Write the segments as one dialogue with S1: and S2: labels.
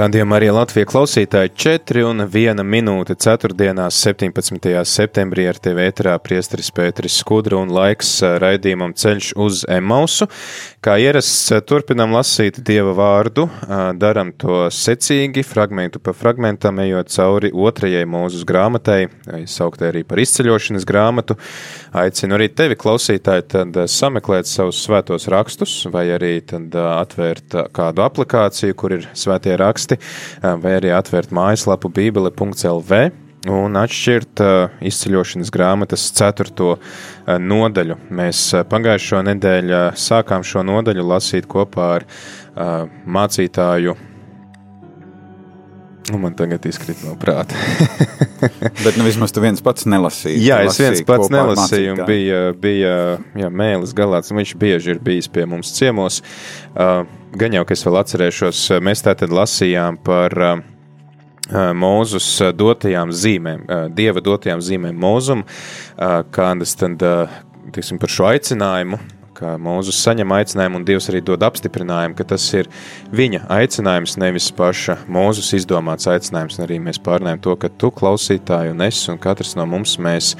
S1: Radījumā arī Latvijas klausītāji 4 un 1 minūte 4. 17. septembrī ar tevi ēterā priesteris Pēteris Skudra un laiks raidījumam ceļš uz Emausu. Kā ierasts, turpinam lasīt Dieva vārdu, daram to secīgi, fragmentu pa fragmentam, ejot cauri otrajai mūzus grāmatai, sauktē arī par izceļošanas grāmatu. Aicinu arī tevi, klausītāji, tad sameklēt savus svētos rakstus vai arī tad atvērt kādu aplikāciju, kur ir svētie raksti, vai arī atvērt mājaslapu bībele.lv un atšķirt izceļošanas grāmatas ceturto nodaļu. Mēs pagājušo nedēļu sākām šo nodaļu lasīt kopā ar mācītāju. Nu, man tagad izkrīt no prāta.
S2: Bet nu, vismaz tu viens pats nelasīji.
S1: Jā, es viens pats nelasīju, bija, bija jā, mēlis galāts, un viņš bieži ir bijis pie mums ciemos. Uh, gan jau, ka es vēl atcerēšos, mēs tātad lasījām par uh, Mūzus dotajām zīmēm, uh, dieva dotajām zīmēm mūzum, uh, kādas tad, uh, tiksim, par šo aicinājumu, ka Mūzus saņem aicinājumu un Dievs arī dod apstiprinājumu, ka tas ir viņa aicinājums, nevis paša Mūzus izdomāts aicinājums. Un arī mēs pārnājam to, ka tu klausītāji un es un katrs no mums mēs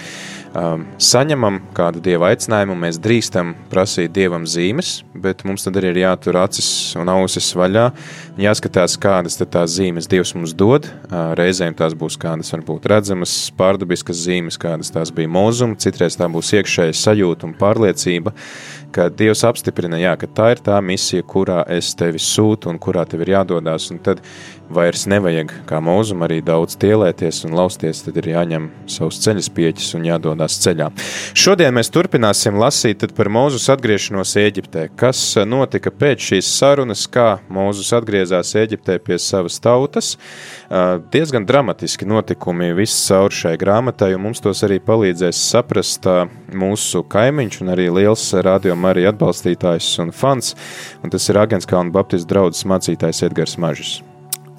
S1: um, saņemam kādu dieva aicinājumu, mēs drīkstam prasīt dievam zīmes, bet mums tad arī ir jātur acis un ausis vaļā, jāskatās, kādas tās zīmes dievs mums dod. Uh, reizēm tās būs kādas varbūt redzamas, pārdabiskas zīmes, kādas tās bija mūzuma, citreiz tā būs iekšēja sajūta un pārliecība, ka Dievs apstiprina, jā, ka tā ir tā misija, kurā es tevi sūtu un kurā tev ir jādodās, un tad vairs nevajag kā mūzum arī daudz tielēties un lausties, tad ir jāņem savus ceļas pieķis un jādodas ceļā. Šodien mēs turpināsim lasīt par Mūzus atgriešanos Eģiptē. Kas notika pēc šīs sarunas, kā Mūzus atgriezās Eģiptē pie savas tautas? Diezgan dramatiski notikumi viss caur šai grāmatai, un mums tos arī palīdzēs saprast mūsu kaimiņš un arī liels radio Marija atbalstītājs un fans, un tas ir Agenskalna Baptistu draudzes mācītājs Edgars Mažis.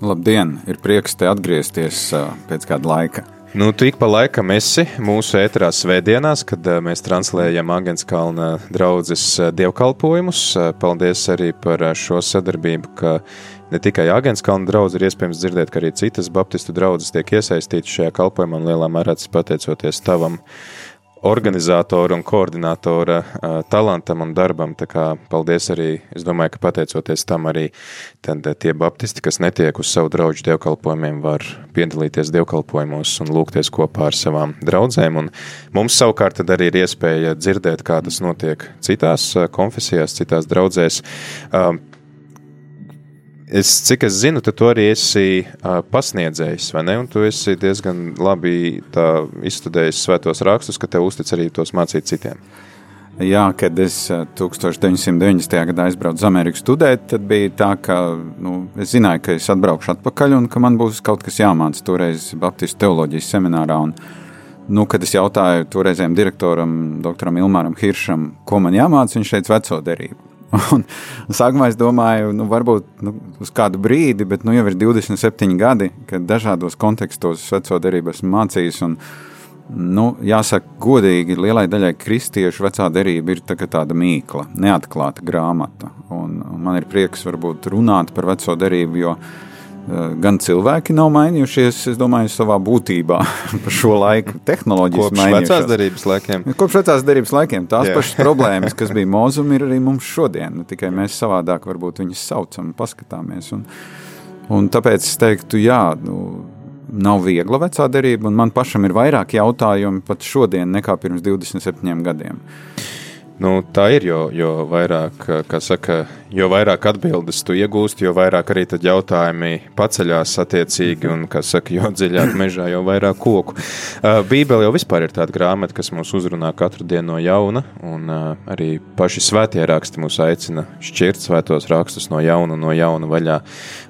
S2: Labdien! Ir prieks te atgriezties pēc kāda laika.
S1: Nu, tu ik pa laikam esi mūsu ēterā svētdienās, kad mēs translējam Agenskalna draudzes dievkalpojumus. Paldies arī par šo sadarbību, ka ne tikai Agenskalna draudz ir iespējams dzirdēt, ka arī citas baptistu draudzes tiek iesaistītas šajā kalpojumā un lielā mērā tas pateicoties tavam organizatora un koordinatora uh, talantam un darbam. Tā kā paldies arī, es domāju, ka pateicoties tam arī tad tie baptisti, kas netiek uz savu draugu dievkalpojumiem, var piedalīties dievkalpojumos un lūgties kopā ar savām draudzēm. Un mums savukārt tad arī ir iespēja dzirdēt, kā tas notiek citās konfesijās, citās draudzēs. Uh, Es, cik es zinu, tu arī esi uh, pasniedzējis, vai ne? Un tu esi diezgan labi izstudējis svētos rakstus, ka tev uztic arī tos mācīt citiem.
S2: Jā, kad es 1990. gadā aizbraucu uz Ameriku studēt, tad bija tā, ka nu, es zināju, ka es atbraukšu atpakaļ un ka man būs kaut kas jāmācās toreiz Baptistu teoloģijas seminārā. Un, nu, kad es jautāju toreizējiem direktoram, doktoram Ilmāram Hiršam, ko man jāmācās, viņš teica veco derību. Un, un sākumā es domāju, nu, varbūt nu, uz kādu brīdi, bet nu, jau ir 27 gadi, kad dažādos kontekstos veco derību esmu mācījis. Un, nu, jāsaka, godīgi, lielai daļai kristiešu vecā derība ir tā tāda mīkla, neatklāta grāmata. Un, un man ir prieks varbūt runāt par veco derību, jo Eh, gan cilvēki nav mainījušies, es domāju, savā būtībā par šo laiku. Tehnoloģijas
S1: Kopš vecās derības laikiem.
S2: Kopš vecās derības laikiem tās Jā. pašas problēmas, kas bija mūzum, ir arī mums šodien. Tikai mēs savādāk varbūt viņus saucam paskatāmies. Un, un tāpēc es teiktu, jā, nu, nav viegla vecā derība, un man pašam ir vairāk jautājumu pat šodien nekā pirms 27 gadiem.
S1: Nu, tā ir, jo, jo vairāk, saka, jo vairāk atbildes tu iegūsti, jo vairāk arī jautājumi paceļās attiecīgi, un, kā saka, jo dziļāk mežā, jo vairāk koku. Bībele jau vispār ir tāda grāmata, kas mūs uzrunā katru dienu no jauna, un arī paši svētie raksti mūs aicina šķirt svētos rakstus no jauna, no jauna vaļā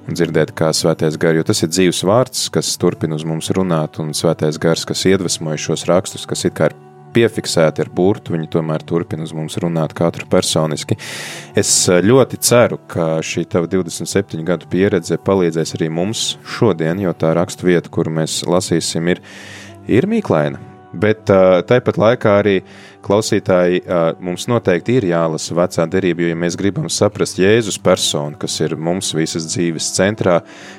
S1: un dzirdēt, kā svētais gars, jo tas ir dzīves vārds, kas turpina uz mums runāt, un svētais gars, kas iedvesmoja šos rakstus, kas it kā ir piefiksēti ar burtu, viņi tomēr turpina uz mums runāt katru personiski. Es eh, ļoti ceru, ka šī tava 27 gadu pieredze palīdzēs arī mums šodien, jo tā rakstu vieta, kuru mēs lasīsim, ir, ir mīklaina. Bet uh, tāpat laikā arī klausītāji uh, mums noteikti ir jālasa vecā derība, jo, ja mēs gribam saprast Jēzus personu, kas ir mums visas dzīves centrā,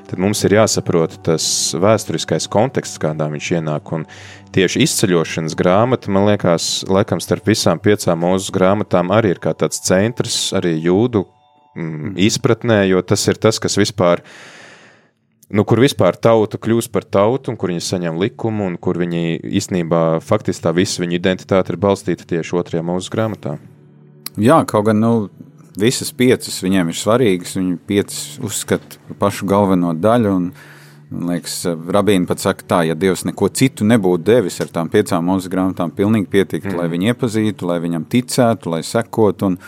S1: tad mums ir jāsaprot tas vēsturiskais konteksts, kādā viņš ienāk. Un tieši izceļošanas grāmata, man liekas, laikam starp visām piecām mūsu grāmatām arī ir kā tāds centrs, arī jūdu mm, izpratnē, jo tas ir tas, kas vispār ir nu, kur vispār tauta kļūst par tautu, un kur viņi saņem likumu, un kur viņi īstenībā faktiski tā visa viņa identitāte ir balstīta tieši otrajā mūža grāmatā.
S2: Jā, kaut gan nu, visas piecas viņiem ir svarīgas, viņi piecas uzskata par pašu galveno daļu. Un, Man liekas, Rabīna pat saka, tā, ja Dievs neko citu nebūtu devis ar tām piecām mūža grāmatām, pilnīgi pietiktu, mm. lai viņu iepazītu, lai viņam ticētu, lai sekotu. Un,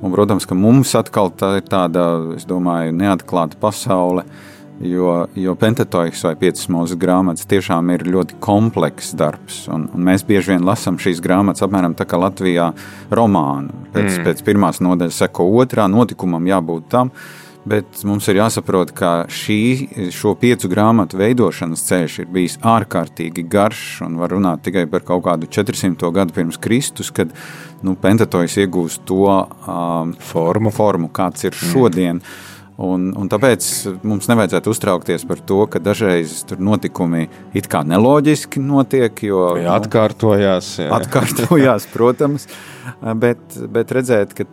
S2: un, protams, ka mums atkal tā ir tāda, es domāju, neatklāta pasaule. Uh, Jo, jo Pentatoiks vai piecas mūzes grāmatas tiešām ir ļoti komplekss darbs. Un, un mēs bieži vien lasām šīs grāmatas apmēram tā kā Latvijā romānu. Pēc, mm. pēc pirmās nodaļas seko otrā, notikumam jābūt tam. Bet mums ir jāsaprot, ka šī, šo piecu grāmatu veidošanas ceļš ir bijis ārkārtīgi garš un var runāt tikai par kaut kādu 400 gadu pirms Kristus, kad nu, Pentatoiks iegūst to um, formu, formu, kāds ir šodien. Mm. Un, un tāpēc mums nevajadzētu uztraukties par to, ka dažreiz tur notikumi it kā neloģiski notiek. Jo,
S1: jā, nu, atkārtojās.
S2: Jā. Atkārtojās, protams, bet, bet redzēt, ka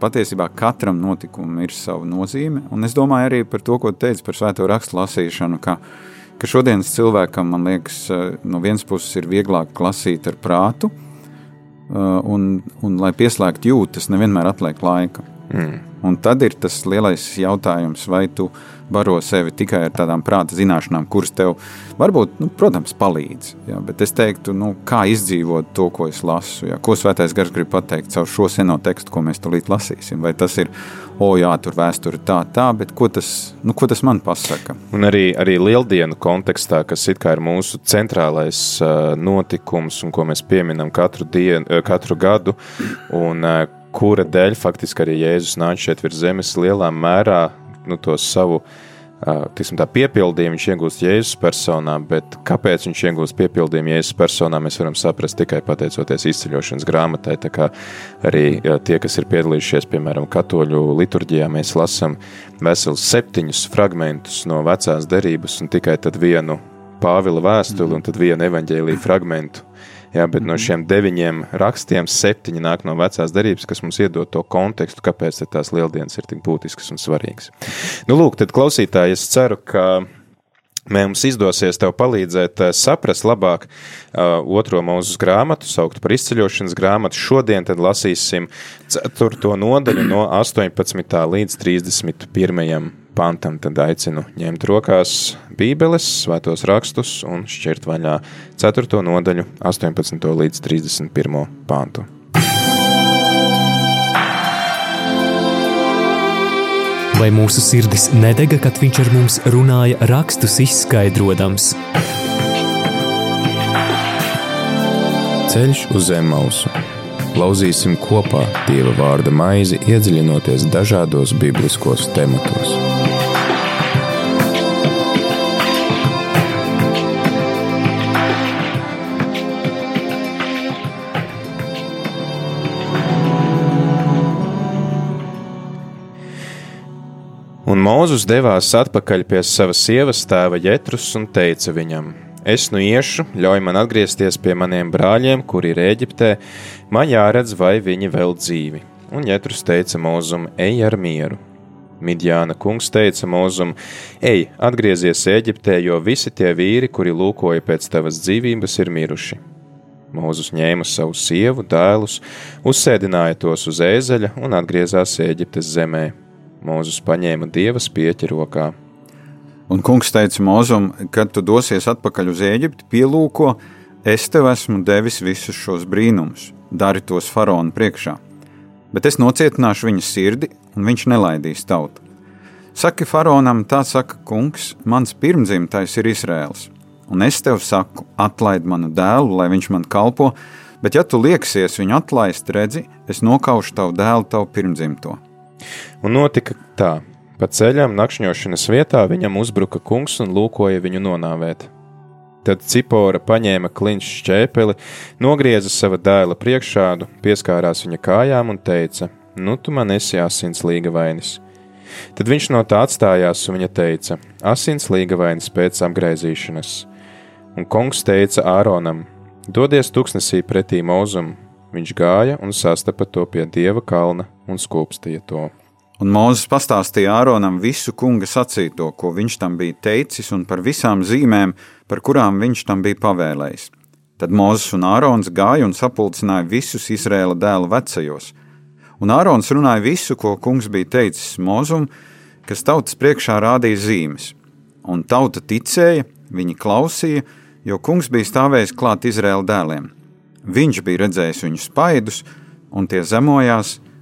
S2: patiesībā katram notikumam ir sava nozīme. Un es domāju arī par to, ko teicu par svēto rakstu lasīšanu. Ka, ka šodienas cilvēkam, man liekas, no vienas puses ir vieglāk lasīt ar prātu, un, un lai pieslēgtu jūtas, nevienmēr atliek laika. Mm. Un tad ir tas lielais jautājums, vai tu baro sevi tikai ar tādām prāta zināšanām, kuras tev varbūt, nu, protams, palīdz. Jā, bet es teiktu, nu, kā izdzīvot to, ko es lasu. Jā, ko svētais gars grib pateikt caur šo seno tekstu, ko mēs tulīt lasīsim. Vai tas ir, o, jā, tur vēsture tā, tā, bet ko tas, nu, ko tas man pasaka?
S1: Un arī, arī lieldienu kontekstā, kas it kā ir mūsu centrālais notikums un ko mēs pieminam katru, dienu, katru gadu. Un, kura dēļ faktiski arī Jēzus nāca šeit virs zemes lielā mērā nu, to savu tiksim, piepildījumu viņš iegūst Jēzus personā, bet kāpēc viņš iegūst piepildījumu Jēzus personā, mēs varam saprast tikai pateicoties izceļošanas grāmatai. Tā kā arī tie, kas ir piedalījušies, piemēram, katoļu liturģijā, mēs lasām veselus septiņus fragmentus no vecās derības un tikai tad vienu Pāvila vēstuli un tad vienu evaņģēlīju fragmentu Jā, bet no mhm. šiem deviņiem rakstiem septiņi nāk no vecās derības, kas mums iedod to kontekstu, kāpēc tās lieldienas ir tik būtiskas un svarīgas. Nu, lūk, tad klausītāji, es ceru, ka mums izdosies tev palīdzēt uh, saprast labāk uh, otro mūzes grāmatu, saukt par izceļošanas grāmatu. Šodien tad lasīsim ceturto nodaļu no 18. līdz 31 pantam, tad aicinu ņemt rokās Bībeles, svētos rakstus un šķirt vaļā 4. nodaļu, 18. līdz 31. pantu.
S3: Vai mūsu sirdis nedega, kad viņš ar mums runāja, rakstus izskaidrojams?
S1: Ceļš uz zemes mausu. Lauzīsim kopā Dieva vārda maizi, iedziļinoties dažādos bibliskos tematos. Un Mūzus devās atpakaļ pie savas sievas tēva Jētrus un teica viņam: Es nu iešu, ļauj man atgriezties pie maniem brāļiem, kuri ir Eģiptē, man jāredz, vai viņi vēl dzīvi. Un Jētrus teica Mūzum: Ej ar mieru! Midjāna kungs teica Mūzum: Ej, atgriezies Eģiptē, jo visi tie vīri, kuri lūkoja pēc tavas dzīvības, ir miruši. Mūzus ņēma savu sievu, dēlus, uzsēdināja tos uz ēzeļa un atgriezās Eģiptes zemē. Mūzus paņēma dieva spieķi rokā.
S2: Un kungs teica Mozum, kad tu dosies atpakaļ uz Eģipti, pielūko, es tev esmu devis visus šos brīnumus, dari tos faraona priekšā. Bet es nocietināšu viņa sirdi, un viņš nelaidīs tautu. Saki faraonam, tā saka kungs, mans pirmdzimtais ir Izraels un es tev saku, atlaid manu dēlu, lai viņš man kalpo, bet ja tu lieksies viņu atlaist, redzi, es nokaušu tavu dēlu, tavu pirmdzimto.
S1: Un notika tā. Pa ceļam nakšņošanas vietā viņam uzbruka kungs un lūkoja viņu nonāvēt. Tad Cipora paņēma klinšu šķēpeli, nogrieza sava dēla priekšādu, pieskārās viņa kājām un teica: Nu, tu man esi asins līga vainis. Tad viņš no tā atstājās un viņa teica: Asins līga vainis pēc apgaizīšanas. Un kungs teica Āronam: Dodies tuksnesī pretī mūzum. Viņš gāja un sastapa to pie dieva kalna un skūpstīja to.
S2: Un Mozus pastāstīja Āronam visu kunga sacīto, ko viņš tam bija teicis, un par visām zīmēm, par kurām viņš tam bija pavēlējis. Tad Mozus un Ārons gāja un sapulcināja visus Izrēla dēlu vecajos. Un Ārons runāja visu, ko kungs bija teicis Mozum, kas tautas priekšā rādīja zīmes. Un tauta ticēja, viņi klausīja, jo kungs bija stāvējis klāt Izraēla dēliem. Viņš bija redzējis viņu spaidus, un tie zemojās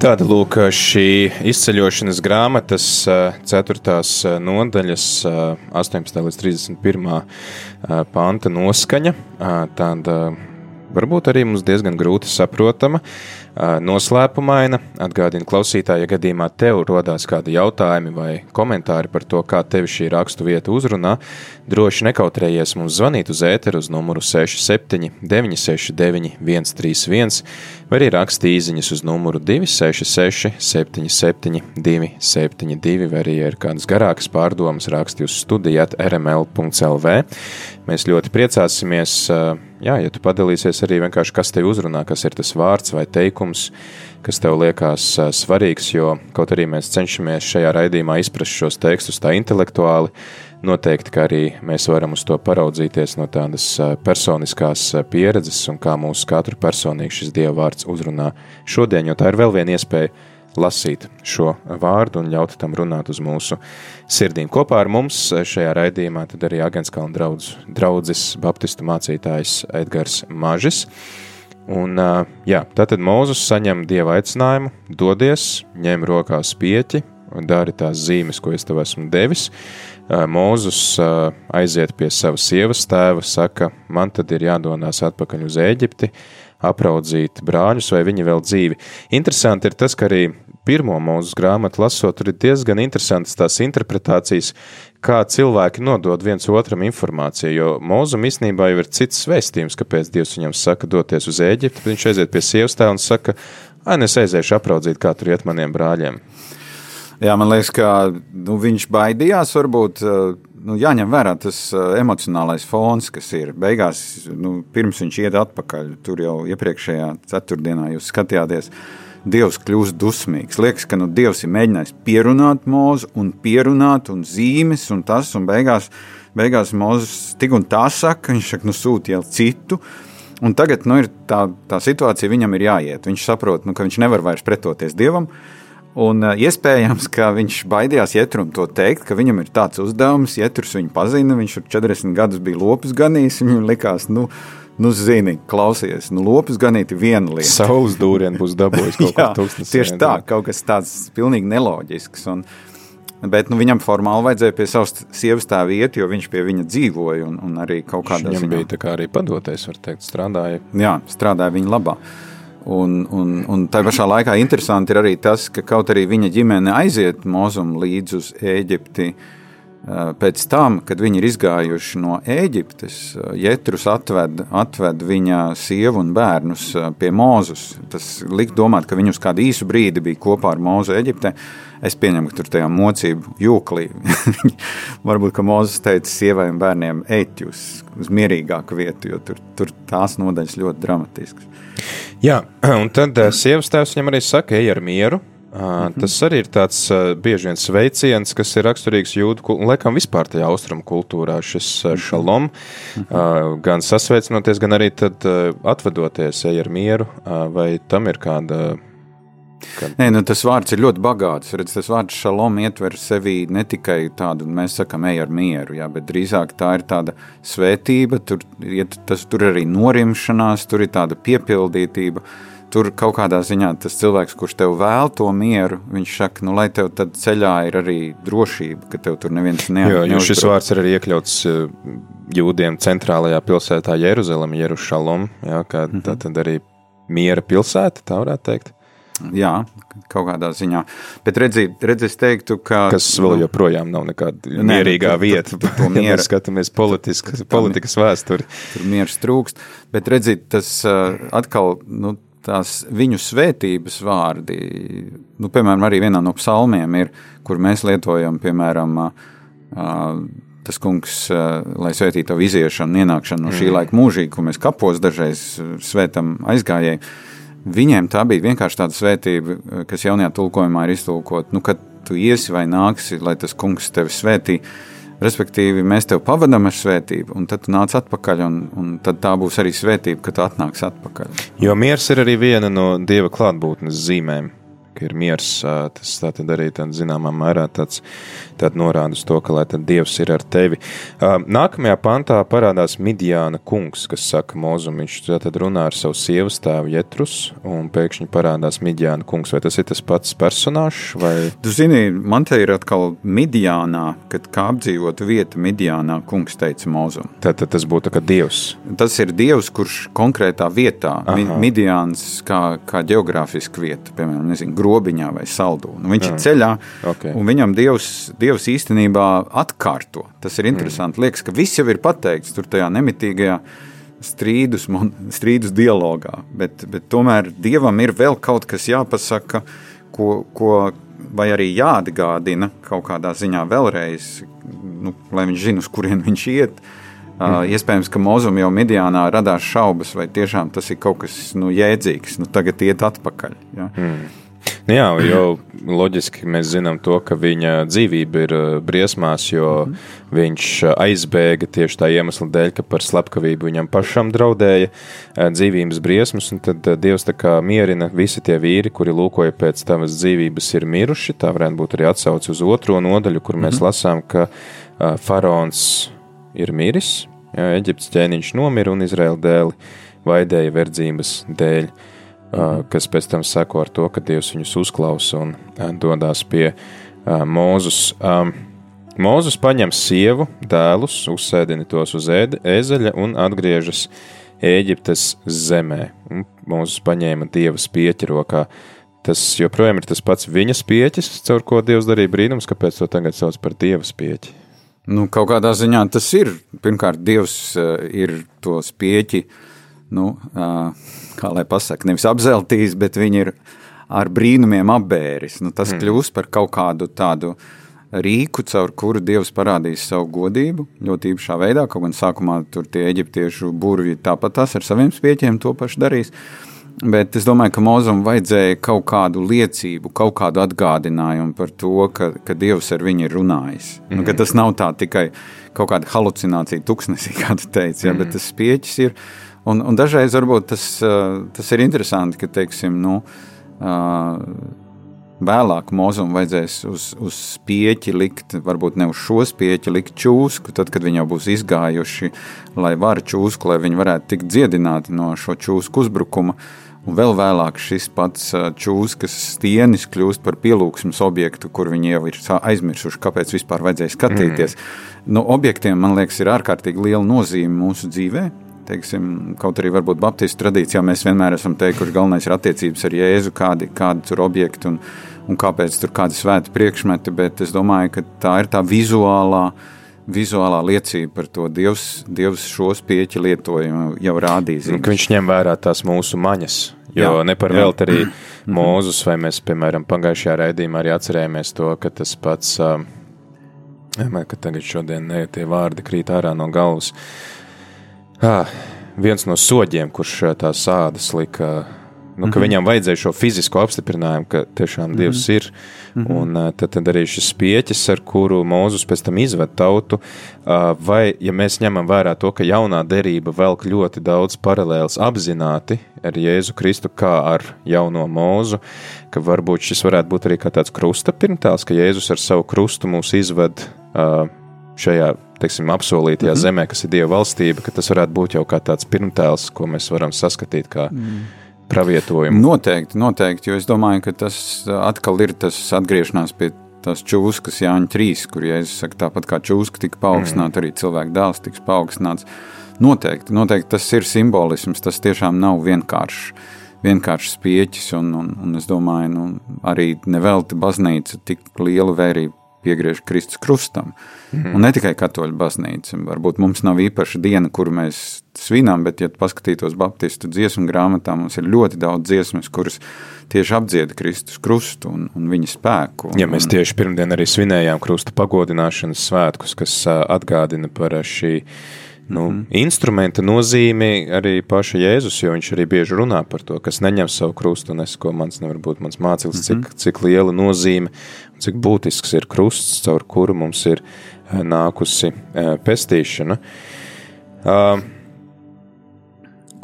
S1: Tāda lūk, šī izceļošanas grāmatas 4. nodaļas 18. līdz 31. panta noskaņa. Tāda varbūt arī mums diezgan grūti saprotama, noslēpumaina. Atgādina klausītāja, ja gadījumā tev rodās kādi jautājumi vai komentāri par to, kā tevi šī rakstu vieta uzrunā, droši nekautrējies mums zvanīt uz ēteru uz numuru 67 969 131 vai arī rakstīt īsiņas uz numuru 266 77 272 vai arī ir kādas garākas pārdomas rakstīt uz studijāt rml.lv. Mēs ļoti priecāsimies, jā, ja tu padalīsies arī vienkārši, kas tev uzrunā, kas ir tas vārds vai teikums, kas tev liekas svarīgs, jo kaut arī mēs cenšamies šajā raidījumā izprast šos tekstus tā intelektuāli, noteikti, ka arī mēs varam uz to paraudzīties no tādas personiskās pieredzes un kā mūsu katru personīgi šis Dieva vārds uzrunā šodien, jo tā ir vēl viena iespēja lasīt šo vārdu un ļaut tam runāt uz mūsu sirdīm. Kopā ar mums šajā raidījumā tad arī Agenskalna draudz, draudzes baptistu mācītājs Edgars Mažis. Un, jā, tātad Mūzus saņem dieva aicinājumu, dodies, ņem rokās pieķi, dari tās zīmes, ko es tev esmu devis. Mūzus aiziet pie savas sievas tēva, saka, man tad ir jādonās atpakaļ uz Eģipti, apraudzīt brāļus, vai viņi vēl dzīvi. Interesanti ir tas, ka arī pirmo mūsu grāmatu lasot, tur ir diezgan interesantas tās interpretācijas, kā cilvēki nodod viens otram informāciju. Jo mūzum īstenībā jau ir cits vēstījums, kāpēc Dievs viņam saka doties uz Eģipti, viņš aiziet pie sievas tā un saka, ai, es aiziešu apraudzīt, kā tur iet maniem brāļiem.
S2: Jā, man liekas, ka nu, viņš baidījās varbūt nu, jāņem vērā tas uh, emocionālais fons, kas ir. Beigās, nu, pirms viņš iet atpakaļ, tur jau iepriekšējā ceturtdienā jūs skatījāties. Dievs kļūst dusmīgs. Liekas, ka nu, Dievs ir mēģinājis pierunāt mūzu, un pierunāt, un zīmes, un tas, un beigās, beigās mūzis tik un tā saka, viņš saka, nu, sūta jau citu. Un tagad nu, tā, tā situācija, viņam ir jāiet. Viņš saprot, nu, ka viņš nevar vairs pretoties Dievam, uh, Un uh, iespējams, ka viņš baidījās Ietrum to teikt, ka viņam ir tāds uzdevums, Ietrus viņu pazina, viņš ir 40 gadus bija lopus ganījis, viņam likās, nu, nu zini, klausies, nu, lopus ganīt viena lieta.
S1: Saules dūrienu būs dabūjis kaut
S2: kā tūkstnes. Tieši tā, kaut kas tāds pilnīgi neloģisks. Un, Bet nu, viņam formāli vajadzēja pie savas sievas tā vietu, jo viņš pie viņa dzīvoja. Un, un arī kaut kādā
S1: ziņā bija tā kā arī padoties, var teikt, strādāja.
S2: Jā, strādāja viņa labā. Un, un, un tā pašā laikā interesanti ir arī tas, ka kaut arī viņa ģimene aiziet mūzumu līdz uz Eģipti, pēc tam, kad viņi ir izgājuši no Eģiptes, Jētrus atved, atved viņa sievu un bērnus pie Mūzus. Tas liek domāt, ka viņi uz kādu īsu brīdi bija kopā ar Mūzu Eģiptē. Es pieņemu, ka tur tajā mocību jūklī varbūt, ka Mozus teica sievai un bērniem, ejiet uz mierīgāku vietu, jo tur, tur tās nodaļas ļoti dramatiskas.
S1: Jā, un tad uh, sievas tēvs viņam arī saka, ej ar mieru. Uh, mm -hmm. Tas arī ir tāds uh, bieži vien sveiciens, kas ir raksturīgs jūdu un laikam vispār tajā austrumu kultūrā, šis uh, šalom, mm -hmm. uh, gan sasveicinoties, gan arī tad uh, atvadoties, ej ar mieru, uh, vai tam ir kāda
S2: Kad... Nē, nu, tas vārds ir ļoti bagāts. Redz, tas vārds šalom ietver sevī ne tikai tādu, mēs sakām, ej ar mieru, jā, bet drīzāk tā ir tāda svētība, tur, iet, tas, tur arī norimšanās, tur ir tāda piepildītība. Tur kaut kādā ziņā tas cilvēks, kurš tev vēl to mieru, viņš saka, nu, lai tev tad ceļā ir arī drošība, ka tev tur neviens neatbalsta.
S1: Jo, jo šis vārds ir arī iekļauts eh, jūdiem centrālajā pilsētā Jeruzalem, Jerušalom, jā, kā mm -hmm. tā tad arī miera pilsēta, tā varētu teikt.
S2: Jā, kaut kādā ziņā. Bet redziet, redz, es teiktu, ka.
S1: Kas vēl nu, joprojām nav nekāda mierīgā ne, vieta. Tur, tur miera, ja skatāmies politiskas, politikas vēsturi.
S2: Tur miers trūkst. Bet redziet, tas atkal. Nu, Tās viņu svētības vārdi, nu, piemēram, arī vienā no psalmiem ir, kur mēs lietojam, piemēram, tas kungs, lai svētītu tavu iziešanu, ienākšanu no šī mm. laika mūžīgi, ko mēs kapos dažreiz svētam aizgājēji Viņiem tā bija vienkārši tāda svētība, kas jaunajā tulkojumā ir iztulkota, nu, kad tu iesi vai nāksi, lai tas kungs tevi svētī. Respektīvi, mēs tevi pavadām ar svētību, un tad tu nāc atpakaļ, un, un tad tā būs arī svētība, kad tu atnāksi atpakaļ.
S1: Jo miers ir arī viena no dieva klātbūtnes zīmēm ka ir miers. Tas tātad arī tādā zināmā mērā tāds, tād norāda uz to, ka lai tad Dievs ir ar tevi. Nākamajā pantā parādās Midjāna kungs, kas saka Mozum, viņš tātad runā ar savu sievas tēvu Jetrus, un pēkšņi parādās Midjāna kungs. Vai tas ir tas pats personāžs? Vai...
S2: Tu zini, man te ir atkal Midjānā, kad kā apdzīvot vieta Midjānā, kungs teica Mozum.
S1: Tātad tas būtu kā Dievs.
S2: Tas ir Dievs, kurš konkrētā vietā, Aha. Midjāns kā, kā geogrāfiska vieta, piemēram, nezinu, grobiņā vai saldū. Nu, viņš Jā. ir ceļā, okay. un viņam Dievs, Dievs īstenībā atkārto. Tas ir interesanti. Mm. Liekas, ka viss jau ir pateikts tur tajā nemitīgajā strīdus, strīdus dialogā, bet, bet tomēr Dievam ir vēl kaut kas jāpasaka, ko, ko vai arī jāatgādina kaut kādā ziņā vēlreiz, nu, lai viņš zinātu, uz kurien viņš iet. Uh, iespējams, ka Mozum jau Midjānā radās šaubas, vai tiešām tas ir kaut kas nu, jēdzīgs, nu tagad iet atpakaļ. Ja? Mm.
S1: Nu jā, jau loģiski mēs zinām to, ka viņa dzīvība ir uh, briesmās, jo mm -hmm. viņš uh, aizbēga tieši tā iemesla dēļ, ka par slepkavību viņam pašam draudēja uh, dzīvības briesmas, un tad Dievs tā kā mierina visi tie vīri, kuri lūkoja pēc tavas dzīvības ir miruši. Tā varētu būt arī atsauce uz otro nodaļu, kur mēs mm -hmm. lasām, ka faraons ir miris, jā, Eģiptes ķēniņš nomira un Izraēla dēli vaidēja verdzības dēļ kas pēc tam seko ar to, ka Dievs viņus uzklausa un dodas pie Mūzus. Mūzus paņem sievu, dēlus, uzsēdina tos uz ēzeļa un atgriežas Ēģiptes zemē. Mūzus paņēma dieva spieķi rokā. Tas joprojām ir tas pats viņa spieķis, caur ko Dievs darīja brīnums, kāpēc to tagad sauc par dieva spieķi.
S2: Nu, kaut kādā ziņā tas ir. Pirmkārt, Dievs ir to spieķi uh, nu, kā lai pasakā, nevis apzeltījis, bet viņi ir ar brīnumiem apbēris. Nu, tas mm. kļūst par kaut kādu tādu rīku, caur kuru Dievs parādīs savu godību ļoti īpašā veidā. Kaut gan sākumā tur tie eģiptiešu burvji tāpat tas ar saviem spieķiem to pašu darīs. Bet es domāju, ka Mozum vajadzēja kaut kādu liecību, kaut kādu atgādinājumu par to, ka, ka Dievs ar viņu ir runājis. Mm -hmm. nu, tas nav tā tikai kaut kāda halucinācija, tuksnesī, kā tu teici, ja, mm -hmm. bet tas spieķis ir Un, un dažreiz varbūt tas, tas ir interesanti, ka teiksim, nu, vēlāk mūzum vajadzēs uz, uz spieķi likt, varbūt ne uz šo spieķi likt čūsku, tad, kad viņi jau būs izgājuši, lai var čūsku, lai viņi varētu tikt dziedināti no šo čūsku uzbrukuma. Un vēl vēlāk šis pats čūskas stienis kļūst par pielūgsmes objektu, kur viņi jau ir aizmirsuši, kāpēc vispār vajadzēja skatīties. Mm. Nu, objektiem, man liekas, ir ārkārtīgi liela nozīme mūsu dzīvēm teiksim, kaut arī varbūt Baptistu tradīcijā mēs vienmēr esam teikuši, galvenais ir attiecības ar Jēzu, kādi, kādi tur objekti un, un kāpēc tur kādi svēti priekšmeti, bet es domāju, ka tā ir tā vizuālā, vizuālā liecība par to. Dievs, Dievs šos pieķi lietojumu jau rādījis.
S1: Viņš ņem vērā tās mūsu maņas, jo jā, ne par velti arī Mūzus, vai mēs, piemēram, pagājušajā raidījumā arī atcerējāmies to, ka tas pats, uh, ka tagad šodien ne, tie vārdi krīt ārā no galvas. Ah, viens no soģiem, kurš tās sādas lika Nu, ka mm -hmm. viņam vajadzēja šo fizisko apstiprinājumu, ka tiešām Dievs mm -hmm. ir. Mm -hmm. Un tad, tad arī šis pieķis, ar kuru Mūzus pēc tam izved tautu, vai, ja mēs ņemam vērā to, ka jaunā derība velk ļoti daudz paralēlas apzināti ar Jēzu Kristu, kā ar jauno mūzu, ka varbūt šis varētu būt arī kā tāds krusta pirmtēls, ka Jēzus ar savu krustu mūs izved šajā, teiksim, apsolītajā mm -hmm. zemē, kas ir Dieva valstība, ka tas varētu būt jau kā tāds pirmtēls, ko mēs varam saskatīt kā mm pravietojumu.
S2: Noteikti, noteikti, jo es domāju, ka tas atkal ir tas atgriešanās pie tās čūskas Jāņa 3, kur Jēzus saka, tāpat kā čūska tika paaugstināta, mm. arī cilvēka dēls tiks paaugstināts. Noteikti, noteikti tas ir simbolisms, tas tiešām nav vienkāršs. Vienkāršs pieķis, un, un, un es domāju, nu, arī nevelti baznīca tik lielu vērību piegriež Kristus krustam. Mm. Un ne tikai katoļu baznīca. Varbūt mums nav īpaša diena, kuru mēs svinām, bet, ja paskatītos Baptistu dziesmu grāmatā, mums ir ļoti daudz dziesmas, kuras tieši apdzieda Kristus krustu un, un viņa spēku. Un,
S1: ja mēs tieši pirmdien arī svinējām krusta pagodināšanas svētkus, kas atgādina par šī nu, mm. instrumenta nozīmi arī paša Jēzus, jo viņš arī bieži runā par to, kas neņem savu krustu un es, ko mans nevar būt mans mācīlis, mm -hmm. cik, cik liela nozīme, cik būtisks ir krusts, caur kuru mums ir nākusi pestīšana. Uh,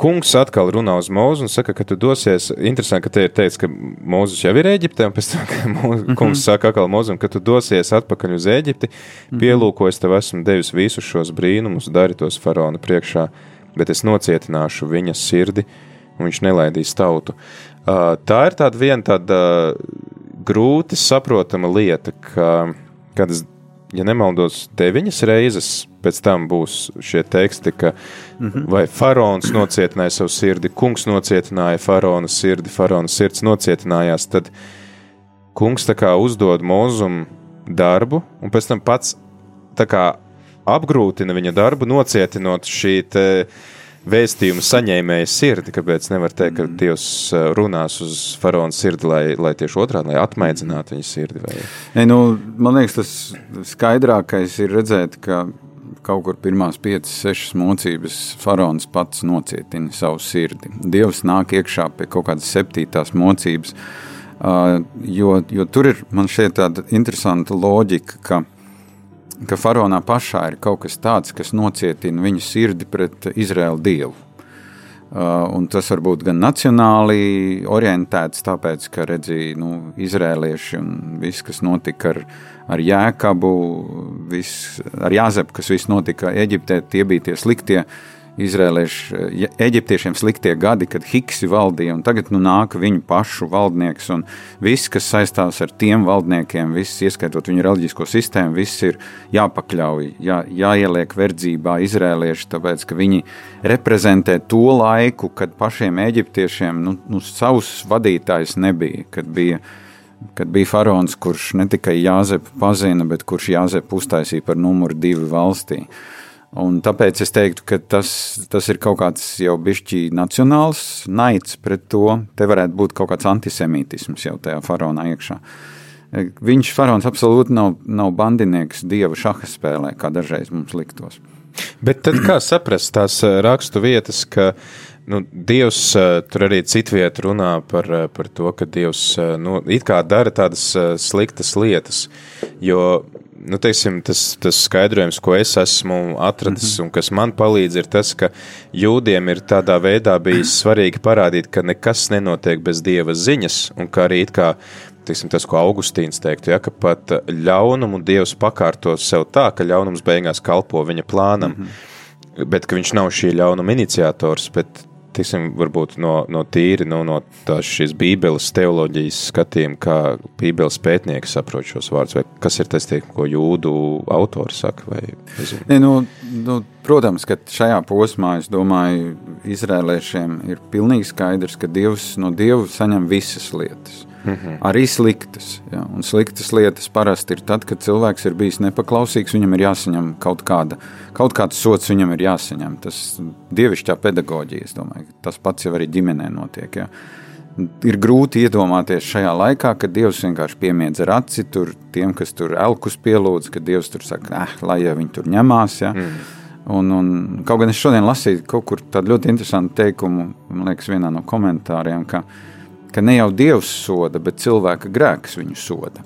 S1: kungs atkal runā uz mūzu un saka, ka tu dosies. Interesanti, ka te ir teikts, ka Mūzes jau ir Eģiptē, un pēc tam, ka mūz, mm -hmm. kungs saka atkal mūzum, ka tu dosies atpakaļ uz Eģipti, mhm. pielūkojas tev esmu devis visus šos brīnumus, dari tos faraona priekšā, bet es nocietināšu viņa sirdi, un viņš nelaidīs tautu. Uh, tā ir tāda viena tāda grūti saprotama lieta, ka, kad es ja nemaldos, deviņas reizes pēc tam būs šie teksti, ka mm -hmm. vai faraons nocietināja savu sirdi, kungs nocietināja faraona sirdi, faraona sirds nocietinājās, tad kungs uzdod mūzumu darbu, un pēc tam pats kā apgrūtina viņa darbu, nocietinot šī te vēstījumu saņēmēja sirdi, kāpēc nevar teikt, ka mm. Dievs uh, runās uz faraona sirdi, lai, lai tieši otrādi, lai atmaidzinātu viņa sirdi? Vai?
S2: Ne, nu, man liekas, tas skaidrākais ir redzēt, ka kaut kur pirmās piecas, sešas mocības faraons pats nocietina savu sirdi. Dievs nāk iekšā pie kaut kādas septītās mocības, jo, jo tur ir man šeit tāda interesanta loģika, ka ka faraonā pašā ir kaut kas tāds, kas nocietina viņa sirdi pret Izraēlu dievu. Uh, un tas var būt gan nacionāli orientēts, tāpēc, ka redzēja nu, izrēlieši un viss, kas notika ar, ar Jēkabu, viss, ar Jāzepu, kas viss notika Eģiptē, tie bija tie sliktie izrēliešu, eģiptiešiem sliktie gadi, kad Hiksi valdīja, un tagad nu nāk viņu pašu valdnieks, un viss, kas saistās ar tiem valdniekiem, viss, ieskaitot viņu reliģisko sistēmu, viss ir jāpakļauj, jā, jāieliek verdzībā izrēlieši, tāpēc, ka viņi reprezentē to laiku, kad pašiem eģiptiešiem, nu, nu savus vadītājs nebija, kad bija kad bija faraons, kurš ne tikai Jāzepu pazina, bet kurš Jāzepu uztaisīja par numuru divi valstī. Un tāpēc es teiktu, ka tas, tas ir kaut kāds jau bišķi nacionāls naids pret to. Te varētu būt kaut kāds antisemītisms jau tajā faraonā iekšā. Viņš faraons absolūti nav, nav bandinieks dieva šaha spēlē, kā dažreiz mums liktos.
S1: Bet tad kā saprast tās eh, rakstu vietas, ka nu, Dievs eh, tur arī citviet runā par, par to, ka Dievs nu, it kā dara tādas sliktas lietas, jo nu, teiksim, tas, tas skaidrojums, ko es esmu atradis mm -hmm. un kas man palīdz, ir tas, ka jūdiem ir tādā veidā bijis svarīgi parādīt, ka nekas nenotiek bez dieva ziņas, un ka arī kā, teiksim, tas, ko Augustīns teiktu, ja, ka pat ļaunumu dievs pakārto sev tā, ka ļaunums beigās kalpo viņa plānam, mm -hmm. bet ka viņš nav šī ļaunuma iniciators, bet tiksim, varbūt no, no tīri nu, no tās šīs bībeles teoloģijas skatījuma, kā bībeles pētnieki saprot šos vārdus, vai kas ir tas, tiek, ko jūdu autors saka? Vai,
S2: ne, nu, nu, protams, ka šajā posmā, es domāju, izrēliešiem ir pilnīgi skaidrs, ka Dievs no Dieva saņem visas lietas. -hmm. Arī sliktas. Ja? Un sliktas lietas parasti ir tad, kad cilvēks ir bijis nepaklausīgs, viņam ir jāsaņem kaut, kāda, kaut kāds sots, viņam ir jāsaņem. Tas dievišķā pedagoģija, domāju, tas pats jau arī ģimenē notiek. Ja? Ir grūti iedomāties šajā laikā, kad Dievs vienkārši piemiedz ar aci tur tiem, kas tur elkus pielūdz, ka Dievs tur saka, eh, lai ja viņi tur ņemās. Ja? Mm. Un, un, kaut gan es šodien lasīju kaut kur tādu ļoti interesantu teikumu, man liekas, vienā no komentāriem, ka uh, ka ne jau Dievs soda, bet cilvēka grēks viņu soda.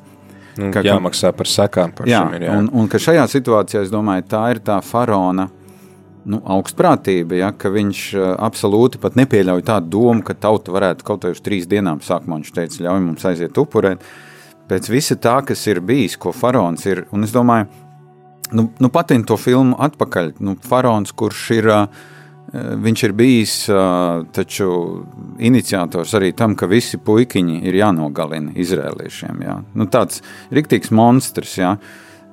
S1: Nu, ka, jāmaksā par sekām. Par
S2: jā, ir, jā. Un, un ka šajā situācijā, es domāju, tā ir tā faraona nu, augstprātība, ja, ka viņš uh, absolūti pat nepieļauj tādu domu, ka tauta varētu kaut vai uz trīs dienām, sākumā viņš teica, ļauj mums aiziet upurēt, pēc visa tā, kas ir bijis, ko faraons ir, un es domāju, nu, nu patin to filmu atpakaļ, nu, faraons, kurš ir uh, Eh, viņš ir bijis taču iniciators arī tam, ka visi puikiņi ir jānogalina izrēliešiem. Jā. Nu, tāds riktīgs monstrs. Jā.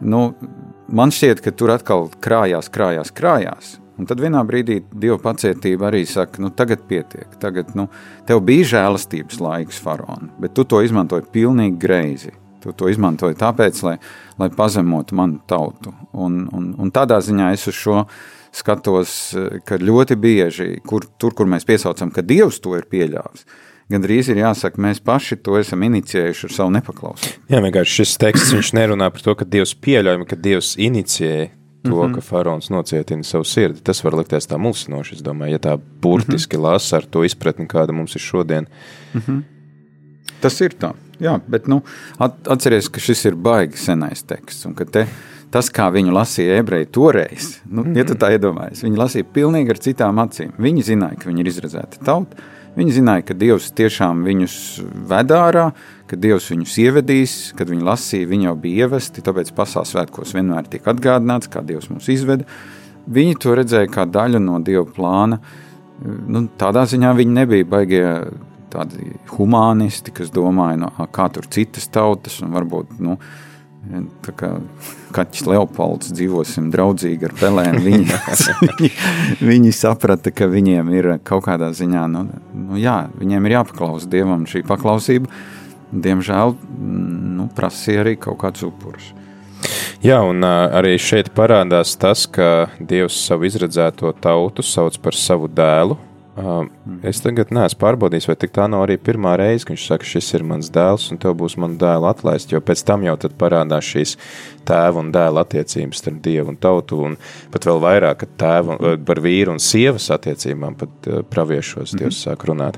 S2: Nu, man šķiet, ka tur atkal krājās, krājās, krājās. Un tad vienā brīdī Dieva pacietība arī saka, nu tagad pietiek, tagad nu, tev bija žēlastības laiks, faraona, bet tu to izmantoji pilnīgi greizi. Tu to izmantoji tāpēc, lai, lai pazemotu manu tautu. Un, un, un tādā ziņā es uz šo skatos, ka ļoti bieži, kur, tur, kur mēs piesaucam, ka Dievs to ir pieļāvis, gan drīz ir jāsaka, mēs paši to esam inicijējuši ar savu nepaklausību.
S1: Jā, vienkārši šis teksts viņš nerunā par to, ka Dievs pieļauj, ka Dievs inicijēja to, mm -hmm. ka faraons nocietina savu sirdi. Tas var likties tā mulsinoši, es domāju, ja tā burtiski mm -hmm. lasa ar to izpratni, kāda mums ir šodien. Mm -hmm.
S2: Tas ir tā, jā, bet nu, atcerieties, ka šis ir baigi senais teksts un ka te tas, kā viņu lasīja ebreji toreiz, nu, ja tu tā iedomājies, viņi lasīja pilnīgi ar citām acīm. Viņi zināja, ka viņi ir izredzēta tauta, viņi zināja, ka Dievs tiešām viņus ved ārā, ka Dievs viņus ievedīs, kad viņi lasīja, viņi jau bija ievesti, tāpēc pasaules svētkos vienmēr tiek atgādināts, kā Dievs mūs izveda. Viņi to redzēja kā daļu no Dieva plāna. Nu, tādā ziņā viņi nebija baigie tādi humanisti, kas domāja, no, kā tur citas tautas un varbūt. Nu, Tā kā kaķis Leopolds dzīvosim draudzīgi ar pelēm. Viņi, viņi, viņi saprata, ka viņiem ir kaut kādā ziņā, nu, nu jā, viņiem ir jāpaklaus Dievam šī paklausība. Diemžēl nu, prasīja arī kaut kādus upurus.
S1: Jā, un arī šeit parādās tas, ka Dievs savu izredzēto tautu sauc par savu dēlu, Uh, es tagad neesmu pārbaudījis, vai tā nav arī pirmā reize, kad viņš saka, šis ir mans dēls, un tev būs mana dēla atlaist. Jo pēc tam jau parādās šīs tēva un dēla attiecības starp dievu un tautu, un pat vēl vairāk tēva par vīru un sievas attiecībām, pat praviešos mm -hmm. Dievs sāk runāt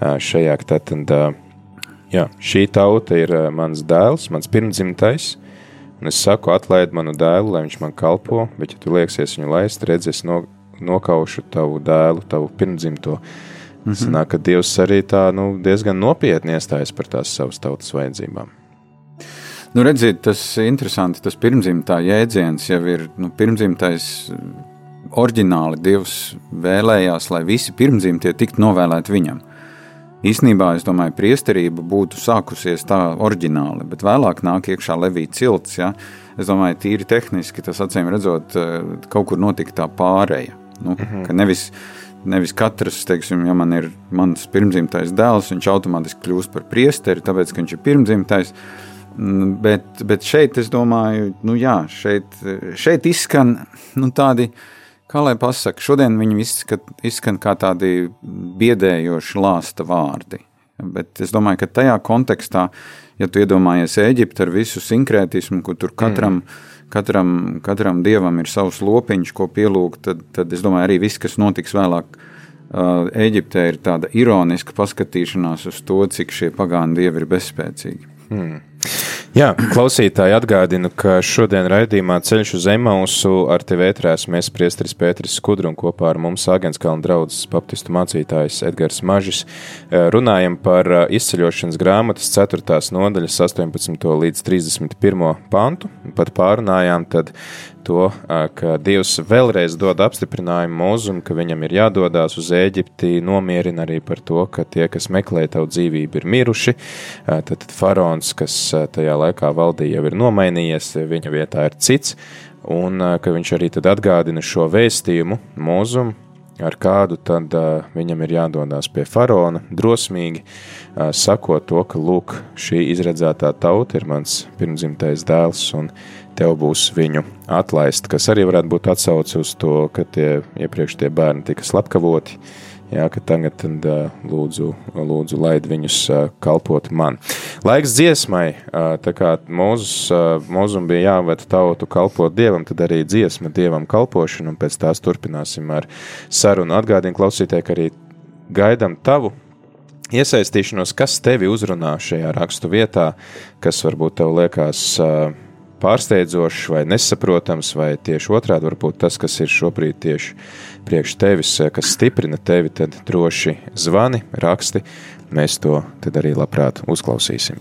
S1: šajā. Tad, jā, šī tauta ir mans dēls, mans pirmdzimtais. Un es saku, atlaid manu dēlu, lai viņš man kalpo, bet, ja tu lieksies viņu laist, redzēs no nokaušu tavu dēlu, tavu pirmdzimto. Mm -hmm. Sanāk, ka Dievs arī tā nu, diezgan nopietni iestājas par tās savas tautas vajadzībām.
S2: Nu, redziet, tas ir interesanti. Tas pirmzimtā jēdziens jau ir nu, pirmzimtais. Orģināli Dievs vēlējās, lai visi pirmzimtie tiktu novēlēti viņam. Īsnībā es domāju, priesterība būtu sākusies tā oriģināli, bet vēlāk nāk iekšā Levija cilts. Ja? Es domāju, tīri tehniski tas acīm redzot, eh, kaut kur notika tā pāreja. Nu, mm -hmm. nevis, nevis katrs, teiksim, ja man ir mans pirmdzimtais dēls, viņš automātiski kļūst par priesteri, tāpēc, ka viņš ir pirmdzimtais. Mm, bet, bet šeit es domāju, nu jā, šeit, šeit izskan nu, tādi, kā lai pasaka, šodien viņi izskan, izskan kā tādi biedējoši lāsta vārdi. Bet es domāju, ka tajā kontekstā, ja tu iedomājies Eģipti ar visu sinkrētismu, kur tur katram mm katram, katram dievam ir savs lopiņš, ko pielūgt, tad, tad es domāju, arī viss, kas notiks vēlāk. Eģiptē ir tāda ironiska paskatīšanās uz to, cik šie pagānu dievi ir bezspēcīgi. Hmm.
S1: Jā, klausītāji atgādinu, ka šodien raidījumā Ceļš uz Emausu ar tevi ētrās mēs priesteris Pēteris Skudru un kopā ar mums Agenskalna draudzes baptistu mācītājs Edgars Mažis eh, runājam par eh, izceļošanas grāmatas 4. nodaļas 18. līdz 31. pantu. Pat pārunājām tad to, ka Dievs vēlreiz dod apstiprinājumu mūzum, ka viņam ir jādodas uz Eģipti, nomierina arī par to, ka tie, kas meklē tavu dzīvību, ir miruši. Tad faraons, kas tajā laikā valdīja, jau ir nomainījies, viņa vietā ir cits, un ka viņš arī tad atgādina šo vēstījumu mūzum, ar kādu tad uh, viņam ir jādodas pie faraona, drosmīgi uh, sakot to, ka lūk, šī izredzētā tauta ir mans pirmdzimtais dēls, un tev būs viņu atlaist, kas arī varētu būt atsauce uz to, ka tie iepriekš tie bērni tika slepkavoti. Uh, Jā, ka tagad tad, lūdzu, lūdzu, laid viņus kalpot man. Laiks dziesmai, tā kā Mozus, Mozum bija jāved tautu kalpot Dievam, tad arī dziesma Dievam kalpošana, un pēc tās turpināsim ar sarunu. Atgādinu klausītāji, ka arī gaidam tavu iesaistīšanos, kas tevi uzrunā šajā rakstu vietā, kas varbūt tev liekas pārsteidzošs vai nesaprotams, vai tieši otrādi varbūt tas, kas ir šobrīd tieši priekš tevis, eh, kas stiprina tevi, tad droši zvani, raksti. Mēs to tad arī labprāt uzklausīsim.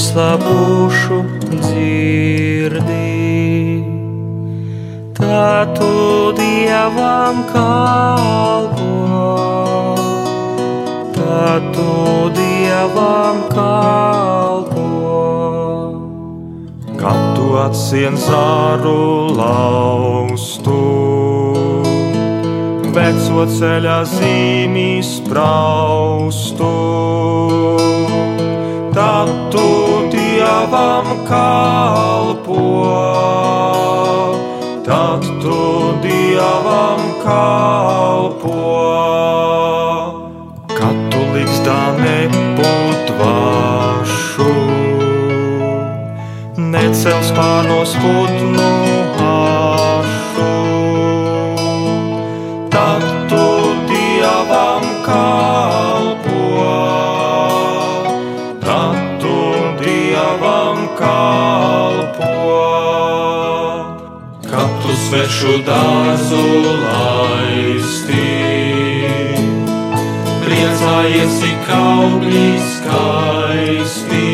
S4: Izslāpušu dzirdī. Tā tu dievam kalpo, tā tu dievam kalpo. Kad tu atsien zāru laustu, veco ceļa zīmīs praustu tad tu dievam kalpo, tad tu dievam kalpo. Kad tu līgstā neputvašu, necels pārnos putnu svešu dārzu laisti. Priecājies, cik augļi skaisti.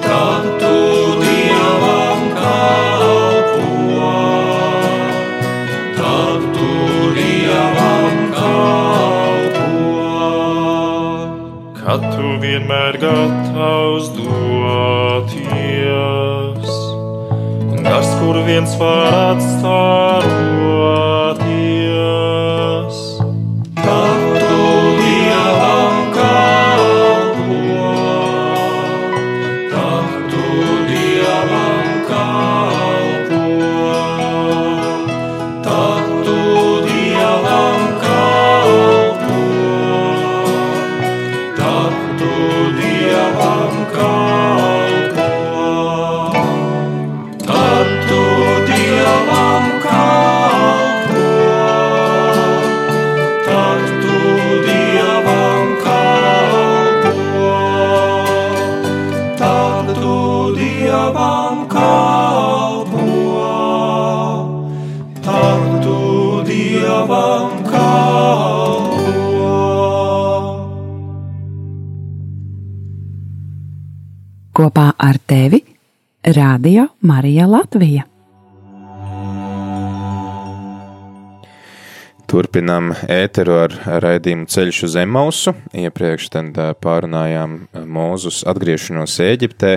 S4: Tad tu dievam kalpo, tad tu dievam kalpo. Kad tu vienmēr gatavs doties kur viens var atstāties.
S5: Ar tevi Radio Marija Latvija.
S1: Turpinām ēteru ar raidījumu Ceļš uz Emausu. Iepriekš pārunājām Mūzus atgriešanos Ēģiptē.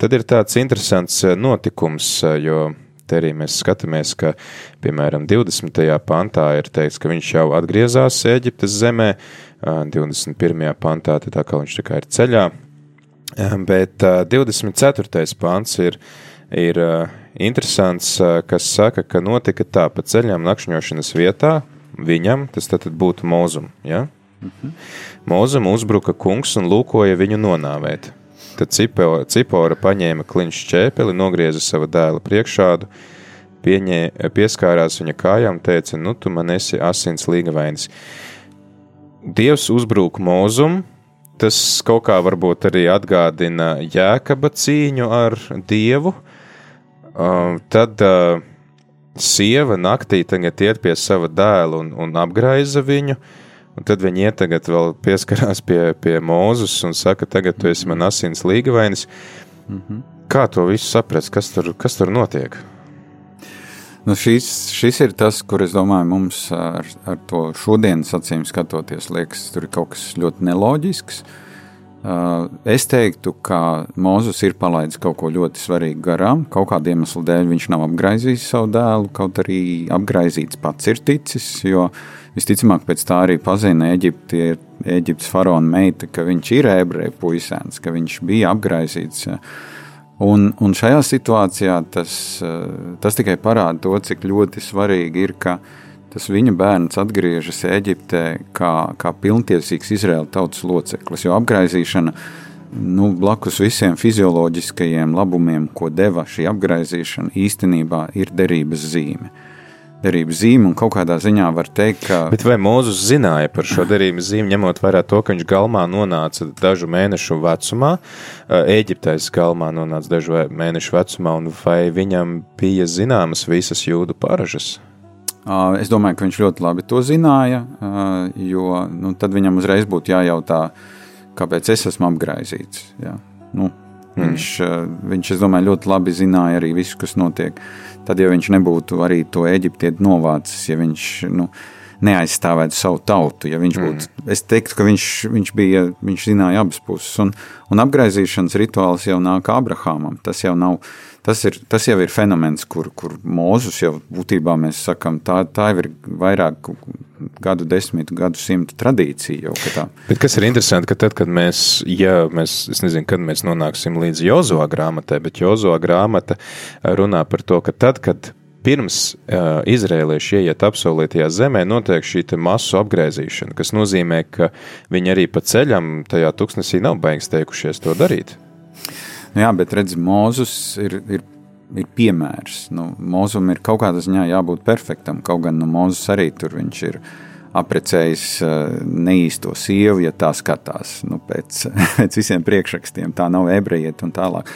S1: Tad ir tāds interesants notikums, jo te arī mēs skatāmies, ka, piemēram, 20. pantā ir teikts, ka viņš jau atgriezās Ēģiptes zemē, 21. pantā tā kā viņš tā kā ir ceļā, Bet uh, 24. pāns ir, ir uh, interesants, uh, kas saka, ka notika tā pa ceļām nakšņošanas vietā, viņam, tas tad būtu mūzum, ja? Mhm. Mūzum uzbruka kungs un lūkoja viņu nonāvēt. Tad Cipora, Cipora paņēma kliņš ķēpeli, nogrieza savu dēlu priekšādu, pieņē, pieskārās viņa kājām un teica, nu tu man esi asins līgavainis. Dievs uzbrūk mūzumu, tas kaut kā varbūt arī atgādina jēkaba cīņu ar Dievu. Uh, tad uh, sieva naktī tagad iet pie sava dēla un, un apgraiza viņu. Un tad viņi iet tagad vēl pieskarās pie, pie Mūzus un saka, tagad tu esi man asins līgavainis. Mm -hmm. Kā to visu saprast, kas tur, kas tur notiek?
S2: Nu, šis, šis ir tas, kur es domāju, mums ar, ar to šodienas acīm skatoties, liekas, tur ir kaut kas ļoti neloģisks. Uh, Uh, es teiktu, ka Mozus ir palaidis kaut ko ļoti svarīgu garām. Kaut kāda iemesla dēļ viņš nav apgraizījis savu dēlu, kaut arī apgraizīts pats ir ticis. Jo visticamāk, pēc tā arī pazina Eģipti, Eģiptes faraona meita, ka viņš ir ebreju puisēns, ka viņš bija apgraizīts. Un, un šajā situācijā tas, uh, tas tikai parāda to, cik ļoti svarīgi ir, ka tas viņa bērns atgriežas Eģiptē kā, kā pilntiesīgs Izraēla tautas loceklis. Jo apgaizīšana nu, blakus visiem fizioloģiskajiem labumiem, ko deva šī apgaizīšana, īstenībā ir derības zīme. Derības zīme, un kaut kādā ziņā var teikt, ka.
S1: Bet vai Mozus zināja par šo derības zīmi, ņemot vērā to, ka viņš galmā nonāca dažu mēnešu vecumā, Eģiptes galmā nonāca dažu mēnešu vecumā, un vai viņam bija zināmas visas jūdu paražas?
S2: Es domāju, ka viņš ļoti labi to zināja, jo nu, tad viņam uzreiz būtu jājautā, kāpēc es esmu apgaizīts. Ja? Nu, mm. viņš, viņš, es domāju, ļoti labi zināja arī visu, kas notiek. Tad, ja viņš nebūtu arī to eģiptieti novācis, ja viņš nu, neaizstāvētu savu tautu, ja viņš būtu, mm. es teiktu, ka viņš, viņš, bija, viņš zināja abas puses. Un, un apgaizīšanas rituāls jau nāk Abrahamam. Tas jau nav tas, ir, tas jau ir fenomens, kur, kur mūzus jau būtībā mēs sakām, tā, tā jau ir vairāk gadu desmitu, gadu simtu tradīcija. Jau,
S1: Bet kas ir interesanti, ka tad, kad mēs, ja mēs, es nezinu, kad mēs nonāksim līdz Jozoā grāmatai, bet Jozoā grāmata runā par to, ka tad, kad pirms uh, izrēlieši ieiet apsolītajā zemē, notiek šī masu apgaizīšana, kas nozīmē, ka viņi arī pa ceļam tajā tuksnesī nav beigas teikušies to darīt.
S2: Nu, jā, bet redz, Mozus ir, ir, ir piemērs. Nu, Mozum ir kaut kādā ziņā jābūt perfektam. Kaut gan nu, Mozus arī tur viņš ir aprecējis uh, neīsto sievu, ja tā skatās nu, pēc, pēc visiem priekšrakstiem. Tā nav ebrejiet un tālāk.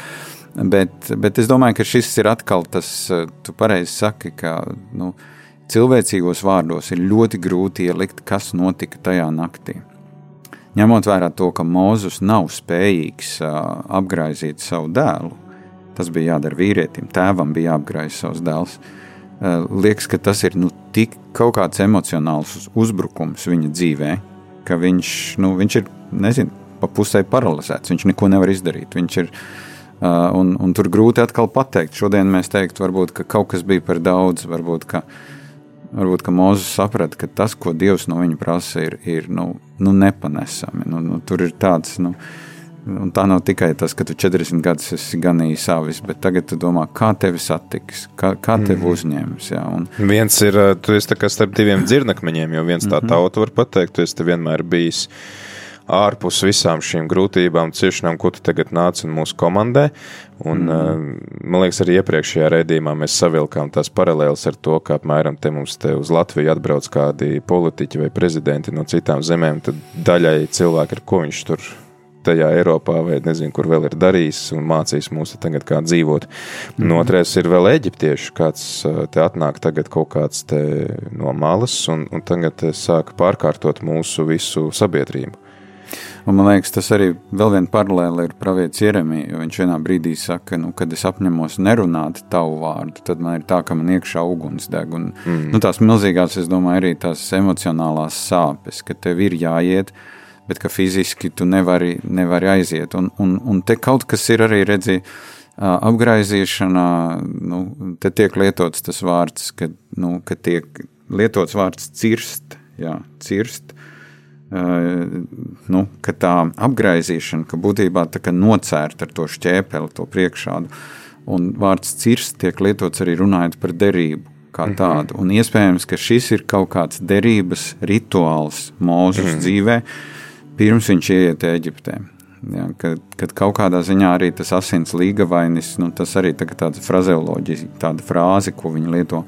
S2: Bet, bet es domāju, ka šis ir atkal tas, uh, tu pareizi saki, ka nu, cilvēcīgos vārdos ir ļoti grūti ielikt, kas notika tajā naktī. Ņemot vērā to, ka Mozus nav spējīgs apgraizīt savu dēlu, tas bija jādara vīrietim, tēvam bija jāapgraiz savs dēls. Liekas, ka tas ir nu, tik kaut kāds emocionāls uzbrukums viņa dzīvē, ka viņš, nu, viņš ir, nezinu, pa pusē paralizēts, viņš neko nevar izdarīt. Viņš ir, un, un tur grūti atkal pateikt. Šodien mēs teiktu, varbūt, ka kaut kas bija par daudz, varbūt, ka uh, Varbūt Mozus saprata, ka tas, ko Dievs no viņa prasa, ir, ir nu, nu nepanesami. Nu, nu, tur ir tāds, nu, un tā nav tikai tas, ka tu 40 gadus esi ganījis savis, bet tagad tu domā, kā tevi satiks, kā, kā tevi mm. uzņems. Jā, un...
S1: Viens ir, tu esi starp diviem dzirnakmeņiem, jo viens tā mhm. tauta var pateikt, tu esi vienmēr bijis ārpus visām šīm grūtībām, ciešanām, ko tu tagad nāc un mūsu komandē. Un, mm. Man liekas, arī iepriekšējā raidījumā mēs savilkām tās paralēlas ar to, ka apmēram te mums te uz Latviju atbrauc kādi politiķi vai prezidenti no citām zemēm, tad daļai cilvēki, ar ko viņš tur tajā Eiropā vai nezinu, kur vēl ir darījis un mācījis mūs tagad kā dzīvot. Mm. Un otrais ir vēl eģiptieši, kāds te atnāk tagad kaut kāds no malas un, un tagad sāk pārkārtot mūsu visu sabiedrību.
S2: Un, man liekas, tas arī vēl viena paralēla ir pravietis Jeremija, jo viņš vienā brīdī saka, nu, kad es apņemos nerunāt tavu vārdu, tad man ir tā, ka man iekšā uguns deg. Un, mm. nu, tās milzīgās, es domāju, arī tās emocionālās sāpes, ka tev ir jāiet, bet ka fiziski tu nevari, nevari aiziet. Un, un, un te kaut kas ir arī redzējis, apgraizīšanā, nu, tiek lietots tas vārds, ka, nu, ka tiek lietots vārds cirst, jā, cirst, nu, ka tā apgaizīšana, ka būtībā tā kā nocērt ar to šķēpeli, to priekšādu, un vārds cirst tiek lietots arī runājot par derību kā mhm. tādu. Mm -hmm. Un iespējams, ka šis ir kaut kāds derības rituāls Mūzes mm -hmm. dzīvē, pirms viņš ieiet Eģiptē. Ja, kad, kad kaut kādā ziņā arī tas asins līgavainis, nu, tas arī tā, tāda frazeoloģija, tāda frāze, ko viņi lieto.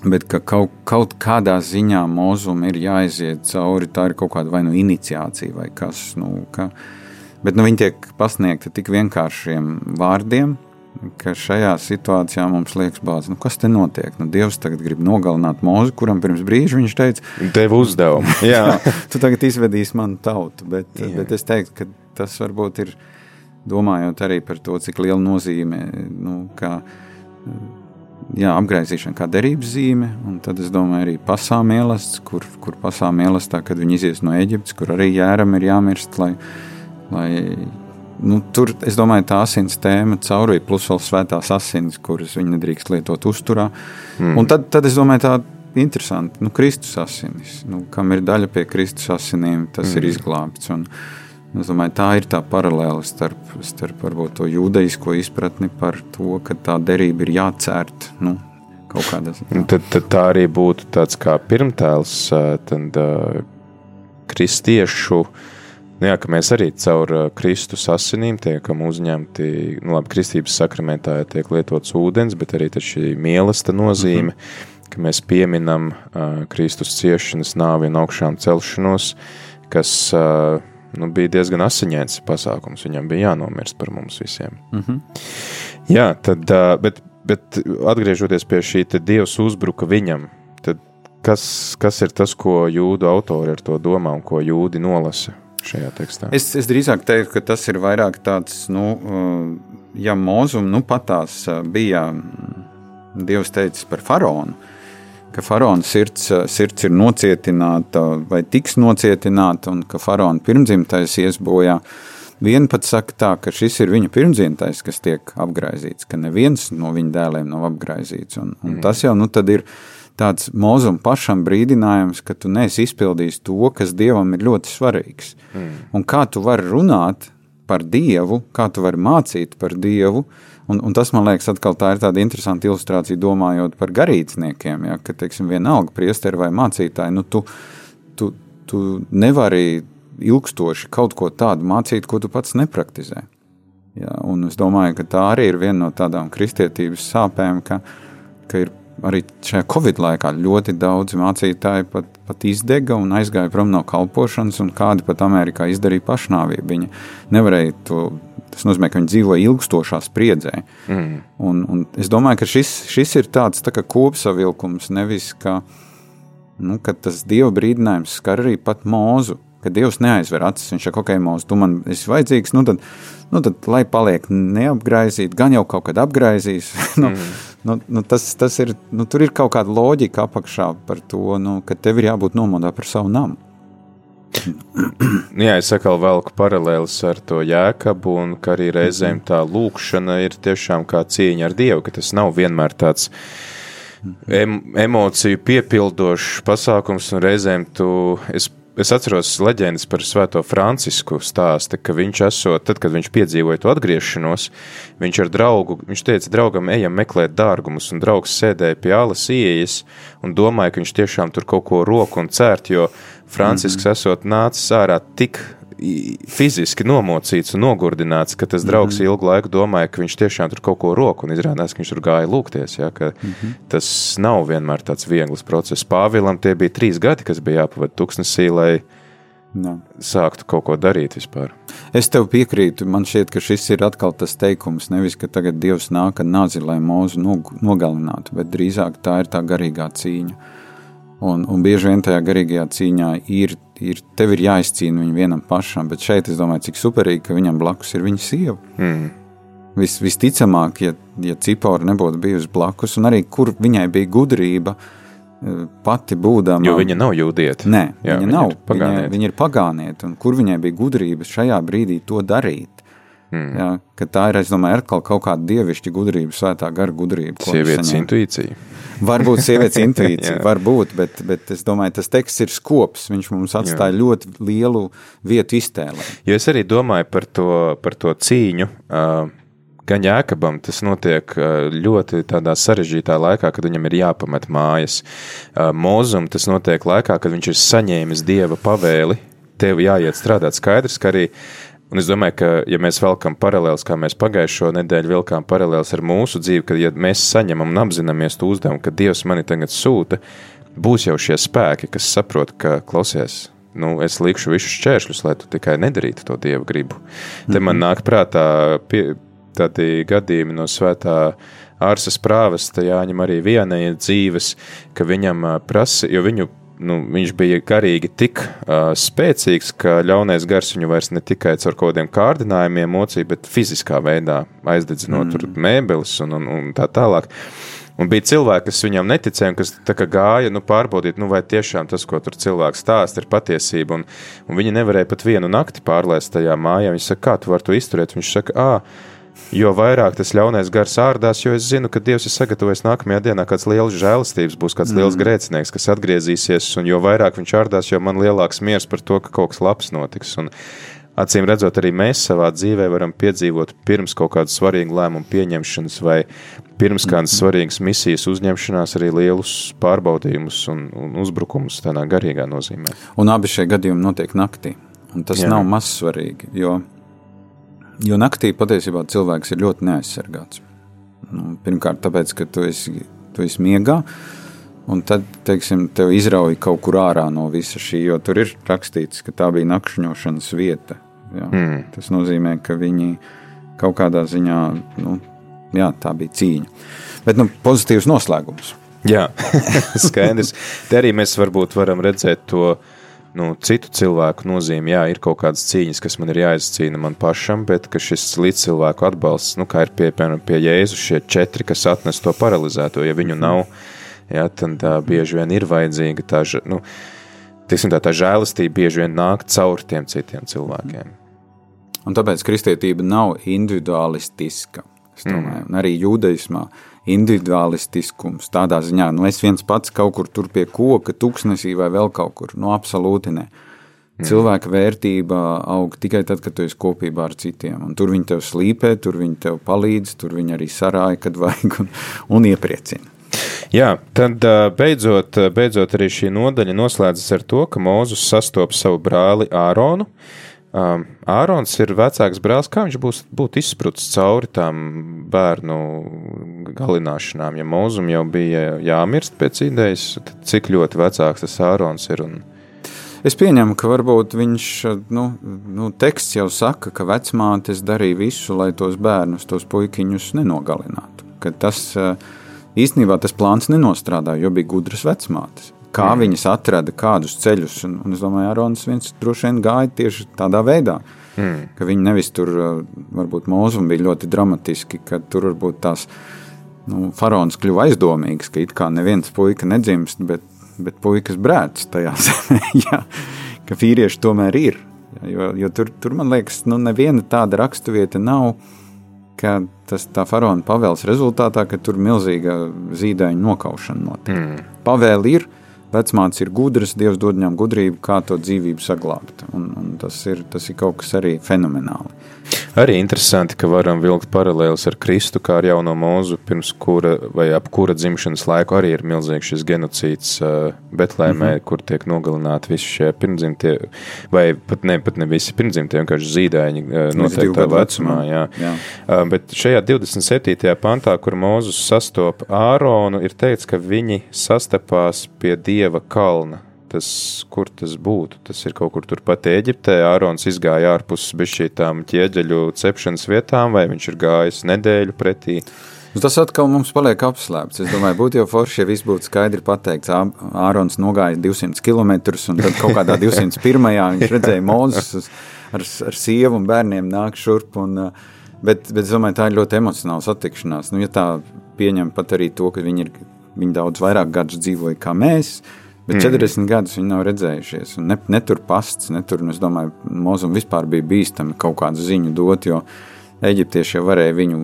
S2: Bet ka kaut, kaut kādā ziņā mūzum ir jāiziet cauri, tā ir kaut kāda vai nu iniciācija vai kas. Nu, ka, bet nu, viņi tiek pasniegti tik vienkāršiem vārdiem, ka šajā situācijā mums liekas, bāz, nu, kas te notiek. Nu, Dievs tagad grib nogalināt mūzu, kuram pirms brīža viņš teica,
S1: Tev uzdevumu. Jā,
S2: tu tagad izvedīsi manu tautu. Bet,
S1: Jā.
S2: bet es teiktu, ka tas varbūt ir domājot arī par to, cik liela nozīme nu, kā, jā, apgaizīšana kā derības zīme. Un tad es domāju, arī pasām ielasts, kur, kur pasām ielastā, kad viņi izies no Eģiptes, kur arī jēram ir jāmirst. Lai, lai, nu, tur, es domāju, tā asins tēma caurīja, plus vēl svētās asins, kuras viņi nedrīkst lietot uzturā. Mm. Un tad, tad es domāju, tā interesanti, nu, Kristus asinis, nu, kam ir daļa pie Kristus asinīm, tas mm. ir izglābts. Un, Es domāju, tā ir tā paralēle starp, starp varbūt, to jūdejisko izpratni par to, ka tā derība ir jācērt nu, kaut kādā ziņā.
S1: tad, tad tā arī būtu tāds kā pirmtēls tad, kristiešu. Nu jā, mēs arī caur Kristus asinīm tiekam uzņemti. Nu, labi, kristības sakramentā tiek lietots ūdens, bet arī šī mīlestība nozīme, mm -hmm. ka mēs pieminam uh, Kristus ciešanas, nāvi un augšām celšanos, kas uh, nu, bija diezgan asiņains pasākums. Viņam bija jānomirst par mums visiem.
S2: Mm -hmm.
S1: Jā, tad, bet, bet atgriežoties pie šī, tad Dievs uzbruka viņam. Kas, kas ir tas, ko jūdu autori ar to domā un ko jūdi nolasa šajā tekstā?
S2: Es, es drīzāk teiktu, ka tas ir vairāk tāds, nu, uh, ja mūzum nu, patās uh, bija Dievs teicis par faraonu, ka faraona sirds, uh, sirds ir nocietināta vai tiks nocietināta, un ka faraona pirmdzimtais ies bojā. Viena pat saka tā, ka šis ir viņa pirmdzimtais, kas tiek apgaizīts, ka neviens no viņa dēliem nav apgaizīts. Un, un mm. tas jau nu, ir tāds mūzum pašam brīdinājums, ka tu neesi izpildījis to, kas dievam ir ļoti svarīgs. Mm. Un kā tu vari runāt par dievu, kā tu vari mācīt par dievu. Un, un tas, man liekas, atkal tā ir tāda interesanta ilustrācija, domājot par garīdzniekiem. Ja, ka, teiksim, vienalga priesteri vai mācītāji, nu, tu, tu, tu nevari ilgstoši kaut ko tādu mācīt, ko tu pats nepraktizē. Ja, un es domāju, ka tā arī ir viena no tādām kristietības sāpēm, ka, ka ir arī šajā Covid laikā ļoti daudzi mācītāji pat, pat izdega un aizgāja prom no kalpošanas, un kādi pat Amerikā izdarīja pašnāvību. Viņi nevarēja to. Tas nozīmē, ka viņi dzīvo ilgstošā spriedzē. Mm. Un, un es domāju, ka šis, šis ir tāds tā kopsavilkums, nevis ka, nu, ka tas dieva brīdinājums skar arī pat mūzu. Ka Dievs neaizver acis, viņš kaut kādā mūzika, tu man esi vajadzīgs, nu tad, nu tad lai paliek neapgraizīt, gan jau kaut kad apgraizīs. nu, mm. Nu, nu, tas, tas ir, nu, tur ir kaut kāda loģika apakšā par to, nu, ka tev ir jābūt nomodā par savu namu.
S1: Jā, es atkal velku paralēlus ar to jēkabu, un ka arī reizēm tā lūkšana ir tiešām kā cīņa ar Dievu, ka tas nav vienmēr tāds em, emociju piepildošs pasākums, un reizēm tu, es Es atceros leģendas par Svēto Francisku stāstu, ka viņš esot, tad, kad viņš piedzīvoja to atgriešanos, viņš ar draugu, viņš teica, draugam, ejam meklēt dārgumus, un draugs sēdēja pie alas ieejas un domāja, ka viņš tiešām tur kaut ko roku un cērt, jo Francisks mm -hmm. esot nācis ārā tik fiziski nomocīts un nogurdināts, ka tas draugs mm -hmm. ilgu laiku domāja, ka viņš tiešām tur kaut ko roku un izrādās, ka viņš tur gāja lūgties. Ja, mm -hmm. Tas nav vienmēr tāds viegls process. Pāvilam tie bija trīs gadi, kas bija jāpavada tuksnesī, lai no. sāktu kaut ko darīt vispār.
S2: Es tev piekrītu. Man šķiet, ka šis ir atkal tas teikums, nevis ka tagad Dievs nāk ar nāzi, lai mūzu nogalinātu, bet drīzāk tā ir tā garīgā cīņa. Un, un bieži vien tajā garīgajā cīņā ir ir, tev ir jāizcīna viņu vienam pašam, bet šeit es domāju, cik superīgi, ka viņam blakus ir viņa sieva. Mm. Vis, visticamāk, ja, ja Cipora nebūtu bijusi blakus, un arī kur viņai bija gudrība, eh, pati būdama.
S1: Jo viņa nav jūdieta.
S2: Nē, Jā, viņa, viņa nav. Viņa, viņa ir pagānieta, un kur viņai bija gudrība šajā brīdī to darīt. Mm. Jā, tā ir, es domāju, atkal kaut kāda dievišķa gudrība, svētā gara gudrība.
S1: Sievietes intuīcija.
S2: Varbūt sievietes intuīcija, varbūt, bet, bet es domāju, tas teksts ir skops. Viņš mums atstāja Jā. ļoti lielu vietu iztēlē.
S1: Jo es arī domāju par to, par to cīņu. Uh, gan Jēkabam tas notiek ļoti tādā sarežģītā laikā, kad viņam ir jāpamet mājas. Mūzum tas notiek laikā, kad viņš ir saņēmis dieva pavēli, tev jāiet strādāt. Skaidrs, ka arī Un es domāju, ka, ja mēs velkam paralēlus, kā mēs pagājušo nedēļu vilkām paralēlus ar mūsu dzīvi, kad ja mēs saņemam un apzināmies to uzdevumu, ka Dievs mani tagad sūta, būs jau šie spēki, kas saprot, ka klausies. Nu, es likšu visus šķēršļus, lai tu tikai nedarītu to dievu gribu. Mm -hmm. Te man
S2: Mhm.
S1: nāk prātā pie, tādi gadījumi no svētā ārsas prāvesta Jāņem arī vienai dzīves, ka viņam prasa, jo viņu nu, viņš bija garīgi tik uh, spēcīgs, ka ļaunais gars viņu vairs ne tikai caur kaut kādiem kārdinājumiem mocīja, bet fiziskā veidā aizdedzinot mm. tur mēbeles un, un, un tā tālāk. Un bija cilvēki, kas viņam neticēja, kas gāja nu, pārbaudīt, nu, vai tiešām tas, ko tur cilvēks stāsta, ir patiesība. Un, un viņi nevarēja pat vienu nakti pārlaist tajā mājā. Viņi saka, kā tu vari to izturēt? Viņš saka, ah, Jo vairāk tas ļaunais gars ārdās, jo es zinu, ka Dievs ir sagatavojis nākamajā dienā kāds liels žēlastības, būs kāds mm. liels grēcinieks, kas atgriezīsies, un jo vairāk viņš ārdās, jo man lielāks miers par to, ka kaut kas labs notiks. Un, Acīm redzot, arī mēs savā dzīvē varam piedzīvot pirms kaut kāda svarīga lēmuma pieņemšanas vai pirms kādas svarīgas misijas uzņemšanās arī lielus pārbaudījumus un, un uzbrukumus tādā garīgā nozīmē.
S2: Un abi šie gadījumi notiek naktī. Un tas.
S1: Jā.
S2: nav maz svarīgi, jo, jo naktī patiesībā cilvēks ir ļoti neaizsargāts. Nu, pirmkārt, tāpēc, ka tu esi, tu esi miegā, un tad, teiksim, tev izrauj kaut kur ārā no visa šī, jo tur ir rakstīts, ka tā bija nakšņošanas vieta. Jā.
S1: Mm.
S2: Tas nozīmē, ka viņi kaut kādā ziņā, nu, jā, tā bija cīņa. Bet, nu, pozitīvs noslēgums.
S1: Jā, skaidrs. Te arī mēs varbūt varam redzēt to nu, citu cilvēku nozīmi. Jā, ir kaut kādas cīņas, kas man ir jāizcīna man pašam, bet ka šis līdzcilvēku atbalsts, nu, kā ir pie, piemēram, pie Jēzus, šie četri, kas atnes to paralizēto, ja viņu nav, jā, tad uh, bieži vien ir vajadzīga tā, nu, tiksim tā, tā žēlastība bieži vien nāk caur tiem citiem cilvēkiem.
S2: Un tāpēc kristietība nav individualistiska. Es domāju, mm. arī jūdaismā individualistiskums tādā ziņā, nu es viens pats kaut kur tur pie koka, tuksnesī vai vēl kaut kur, nu absolūti ne. Cilvēka vērtība aug tikai tad, kad tu esi kopībā ar citiem. Un tur viņi tev slīpē, tur viņi tev palīdz, tur viņi arī sarāja, kad vajag, un, un iepriecina.
S1: Jā, tad beidzot, beidzot arī šī nodaļa noslēdzas ar to, ka Mūzus sastopas savu brāli Āronu. Um, Ārons ir vecāks brālis, kā viņš būs, būtu izsprucis cauri tām bērnu galināšanām. Ja mūzum jau bija jāmirst pēc idejas, cik ļoti vecāks tas Ārons ir? Un...
S2: Es pieņemu, ka varbūt viņš, nu, nu teksts jau saka, ka vecmātes darīja visu, lai tos bērnus, tos puikiņus nenogalinātu. Ka tas īstenībā tas plāns nenostrādāja, jo bija gudras vecmātes. Kā mm. viņas atrada kādus ceļus, un, un es domāju, Arons viens droši vien gāja tieši tādā veidā. Mm. Ka viņi nevis tur, eh, varbūt mūzum bija ļoti dramatiski, ka tur varbūt tās nu, faraons kļuva aizdomīgs, ka it kā neviens puika nedzimst, bet, bet puikas brēc tajā zemē, jā, ka vīrieši tomēr ir. Jā, Jo, jo tur, tur, man liekas, nu, neviena tāda raksturvieta nav, tas tā faraona pavēles rezultātā, ka tur milzīga zīdaiņa nokaušana notiek. Mm. Pavēle ir, vecmāts ir gudrs, Dievs dod viņam gudrību, kā to dzīvību saglabāt. Tas, ir, tas ir kaut kas arī fenomenāli.
S1: Arī interesanti, ka varam vilkt paralēlus ar Kristu, kā ar jauno mūzu, pirms kura vai ap kura dzimšanas laiku arī ir milzīgs šis genocīds uh, Betlēmē, mm -hmm. kur tiek nogalināti visi šie pirmdzimtie, vai pat ne, pat ne visi pirmdzimtie, vienkārši zīdaiņi uh, noteiktā vecumā. Jā.
S2: Jā.
S1: Uh, bet šajā 27. pantā, kur Mūzus sastopa Āronu, ir teikts, ka viņi sastapās pie Dieva kalna. Tas, kur tas būtu? Tas ir kaut kur turpat Eģiptē. Ārons izgāja ārpus šīm ķieģeļu cepšanas vietām, vai viņš ir gājis nedēļu pretī.
S2: Nu, Tas atkal mums paliek apslēpts. Es domāju, būtu jau forši, ja viss būtu skaidri pateikts. Ārons nogāja 200 km, un tad kaut kādā 201. viņš redzēja Mozus ar, ar sievu un bērniem nāk šurp. Un, bet, bet es domāju, tā ir ļoti emocionāla satikšanās. Nu, ja tā pieņem pat arī to, ka viņi, ir, viņi daudz vairāk gadus dzīvoja kā mēs. Bet 40 gadus viņi nav redzējušies. un Ne, netur pasts, netur. un Es domāju, Mozum vispār bija bīstami kaut kādu ziņu dot, jo eģiptieši jau varēja viņu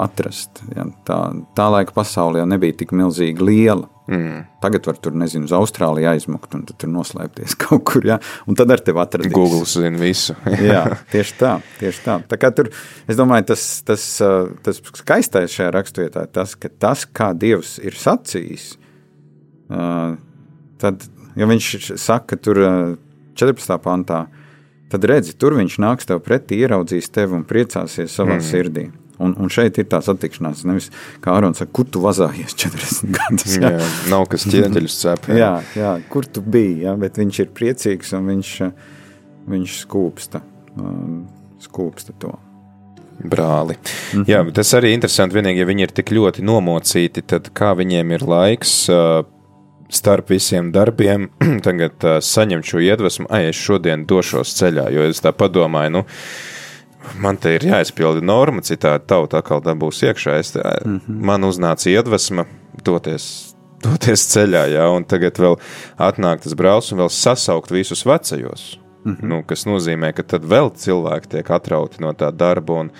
S2: atrast. Ja, tā, tā laika pasaule jau nebija tik milzīgi liela. Mm. Tagad var tur, nezinu, uz Austrāliju aizmukt un tur noslēpties kaut kur. Ja, un tad ar tevi atradīs.
S1: Google zina visu.
S2: Jā, tieši tā. Tieši tā. tā kā tur, es domāju, tas, tas, tas skaistais šajā raksturvietā ir tas, ka tas, kā Dievs ir sacījis, uh, tad, ja viņš saka, tur uh, 14. pantā, tad redzi, tur viņš nāks tev pretī, ieraudzīs tevi un priecāsies savā mm. sirdī. Un, un šeit ir tā satikšanās. Nevis kā Arons saka, kur tu vazājies 40 gadus.
S1: Jā, jā nav kas ķieģeļus cep.
S2: Jā. jā, jā, kur tu biji, jā, bet viņš ir priecīgs un viņš, viņš skūpsta, um, skūpsta to.
S1: Brāli. Mm -hmm. Jā, bet tas arī interesanti. Vienīgi, ja viņi ir tik ļoti nomocīti, tad kā viņiem ir laiks uh, starp visiem darbiem tagad uh, saņemt šo iedvesmu, ai, es šodien došos ceļā, jo es tā padomāju, nu, man te ir jāizpilda norma, citādi tauta atkal dabūs iekšā. Es, tā, mm -hmm. Man uznāca iedvesma doties, doties ceļā, jā, un tagad vēl atnāk tas brālis un vēl sasaukt visus vecajos. Mm -hmm. nu, kas nozīmē, ka tad vēl cilvēki tiek atrauti no tā darba, un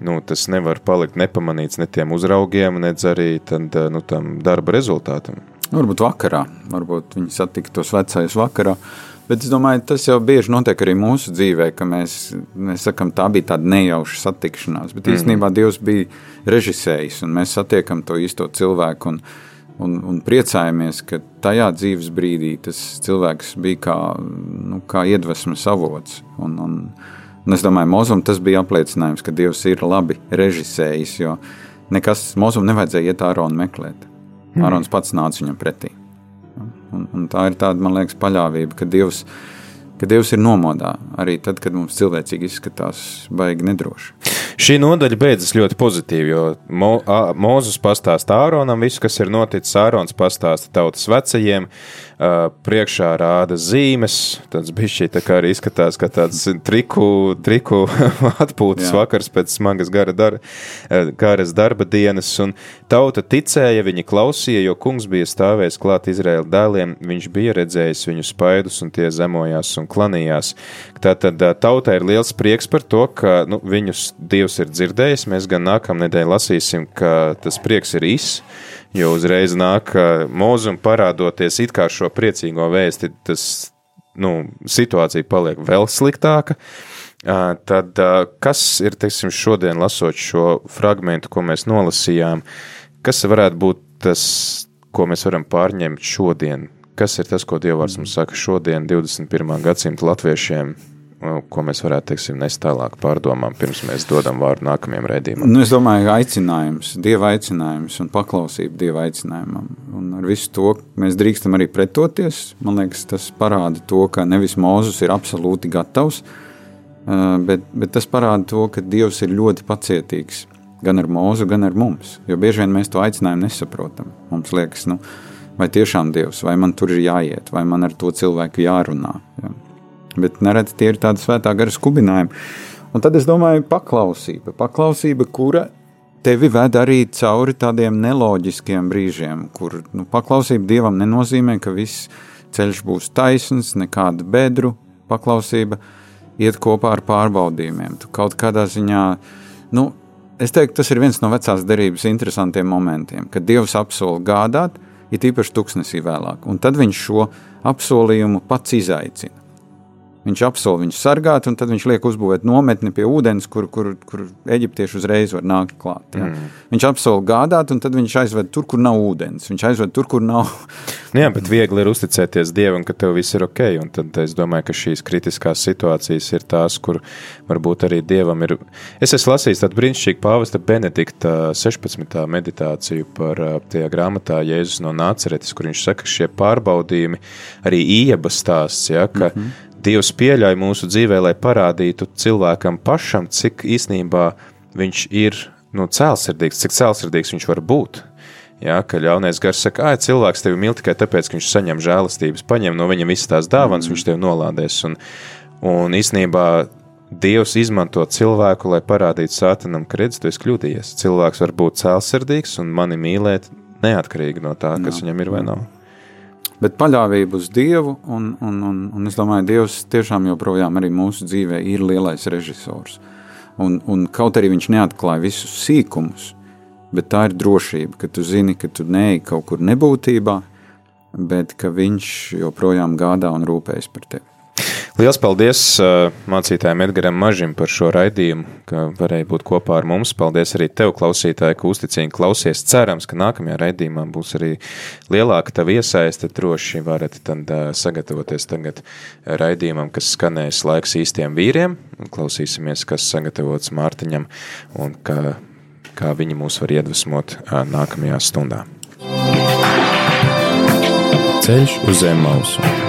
S1: nu, tas nevar palikt nepamanīts ne tiem uzraugiem, ne arī tad, nu, tam darba rezultātam.
S2: Varbūt vakarā, varbūt viņi satiktos vecais vakarā. Bet es domāju, tas jau bieži notiek arī mūsu dzīvē, ka mēs, mēs sakām, tā bija tāda nejauša satikšanās. Bet mm. īstenībā Dievs bija režisējis, un mēs satiekam to īsto cilvēku. Un, un, un priecājamies, ka tajā dzīves brīdī tas cilvēks bija kā, nu, kā iedvesmas avots. Un, un, un es domāju, Mozum tas bija apliecinājums, ka Dievs ir labi režisējis, jo nekas Mozum nevajadzēja iet āronu meklēt. Mm. Ārons pats nāca viņam pretī. Un, un tā ir tāda, man liekas, paļāvība, ka Dievs, ka Dievs ir nomodā arī tad, kad mums cilvēcīgi izskatās baigi nedroši.
S1: Šī nodaļa beidzas ļoti pozitīvi, jo Mo, a, Mozus pastāsta Āronam visu, kas ir noticis. Ārons pastāsta tautas vecajiem, priekšā rāda zīmes. Tas bija šī tā kā arī izskatās, ka tāds triku, triku atpūtas Jā. vakars pēc smagas gara dar, garas darba dienas, un tauta ticēja, viņi klausīja, jo kungs bija stāvējis klāt Izraēla dēliem, viņš bija redzējis viņu spaidus, un tie zemojās un klanījās. Tātad tautai ir liels prieks par to, ka nu, viņus Dievs ir dzirdējis. Mēs gan nākamnedēļ lasīsim, ka tas prieks ir īss jo uzreiz nāk mūzum parādoties it kā šo priecīgo vēsti, tas nu, situācija paliek vēl sliktāka. Tad kas ir, teiksim, šodien lasot šo fragmentu, ko mēs nolasījām, kas varētu būt tas, ko mēs varam pārņemt šodien? Kas ir tas, ko Dievs mums saka šodien, 21. gadsimta latviešiem, ko mēs varētu teiksim, nest tālāk pārdomām, pirms mēs dodam vārdu nākamajam redzējumam?
S2: Nu, es domāju, ka aicinājums, dieva aicinājums un paklausība dieva aicinājumam. Un ar visu to mēs drīkstam arī pretoties. Man liekas, tas parāda to, ka nevis Mozus ir absolūti gatavs, bet, bet tas parāda to, ka Dievs ir ļoti pacietīgs gan ar mūzu, gan ar mums. Jo bieži vien mēs to aicinājumu nesaprotam. Mums liekas, nu, vai tiešām Dievs, vai man tur ir jāiet, vai man ar to cilvēku jārunā. Ja? Bet nereti tie ir tādi svētā gara skubinājumi. Un tad es domāju, paklausība, paklausība, kura tevi ved arī cauri tādiem neloģiskiem brīžiem, kur nu, paklausība dievam nenozīmē, ka viss ceļš būs taisns, nekāda bedru paklausība iet kopā ar pārbaudījumiem. Tu kaut kādā ziņā, nu, es teiktu, tas ir viens no vecās derības interesantiem momentiem, kad Dievs apsola gādāt, ir īpaši tuksnesī vēlāk, un tad viņš šo apsolījumu pats izaicina. Viņš apsola viņu sargāt, un tad viņš liek uzbūvēt nometni pie ūdens, kur, kur, kur eģiptieši uzreiz var nākt klāt. Ja. Mm. Viņš apsola gādāt, un tad viņš aizved tur, kur nav ūdens. Viņš aizved tur, kur nav.
S1: jā, bet viegli ir uzticēties Dievam, ka tev viss ir ok. Un tad es domāju, ka šīs kritiskās situācijas ir tās, kur varbūt arī Dievam ir. Es esmu lasījis tādu brīnišķīgu pāvesta Benedikta 16. meditāciju par tajā grāmatā Jēzus no Nāceretes, kur viņš saka, ka šie pārbaudījumi arī ieba stāsts, ja, ka mm -hmm Dievs pieļauj mūsu dzīvē, lai parādītu cilvēkam pašam, cik īsnībā viņš ir nu, cēlsirdīgs, cik cēlsirdīgs viņš var būt. Ja, ka ļaunais gars saka, ah, cilvēks tevi mīl tikai tāpēc, ka viņš saņem žēlastības, paņem no viņa visas tās dāvanas, mm. viņš tevi nolādēs. Un, un īsnībā Dievs izmanto cilvēku, lai parādītu sātanam, ka redz, tu esi kļūdījies. Cilvēks var būt cēlsirdīgs un mani mīlēt neatkarīgi no tā, kas no. viņam ir vai nav
S2: bet paļāvība uz Dievu, un, un, un, un es domāju, Dievs tiešām joprojām arī mūsu dzīvē ir lielais režisors. Un, un kaut arī viņš neatklāja visus sīkumus, bet tā ir drošība, ka tu zini, ka tu neej kaut kur nebūtībā, bet ka viņš joprojām gādā un rūpējas par tevi.
S1: Lielas paldies mācītājiem Edgaram Mažim par šo raidījumu, ka varēja būt kopā ar mums. Paldies arī tev, klausītāji, ka uzticīgi klausies. Cerams, ka nākamajā raidījumā būs arī lielāka tava iesaiste. Droši varat tad sagatavoties tagad raidījumam, kas skanēs laiks īstiem vīriem. Klausīsimies, kas sagatavots Mārtiņam un kā, kā viņi mūs var iedvesmot nākamajā stundā.
S6: Ceļš uz zem mausu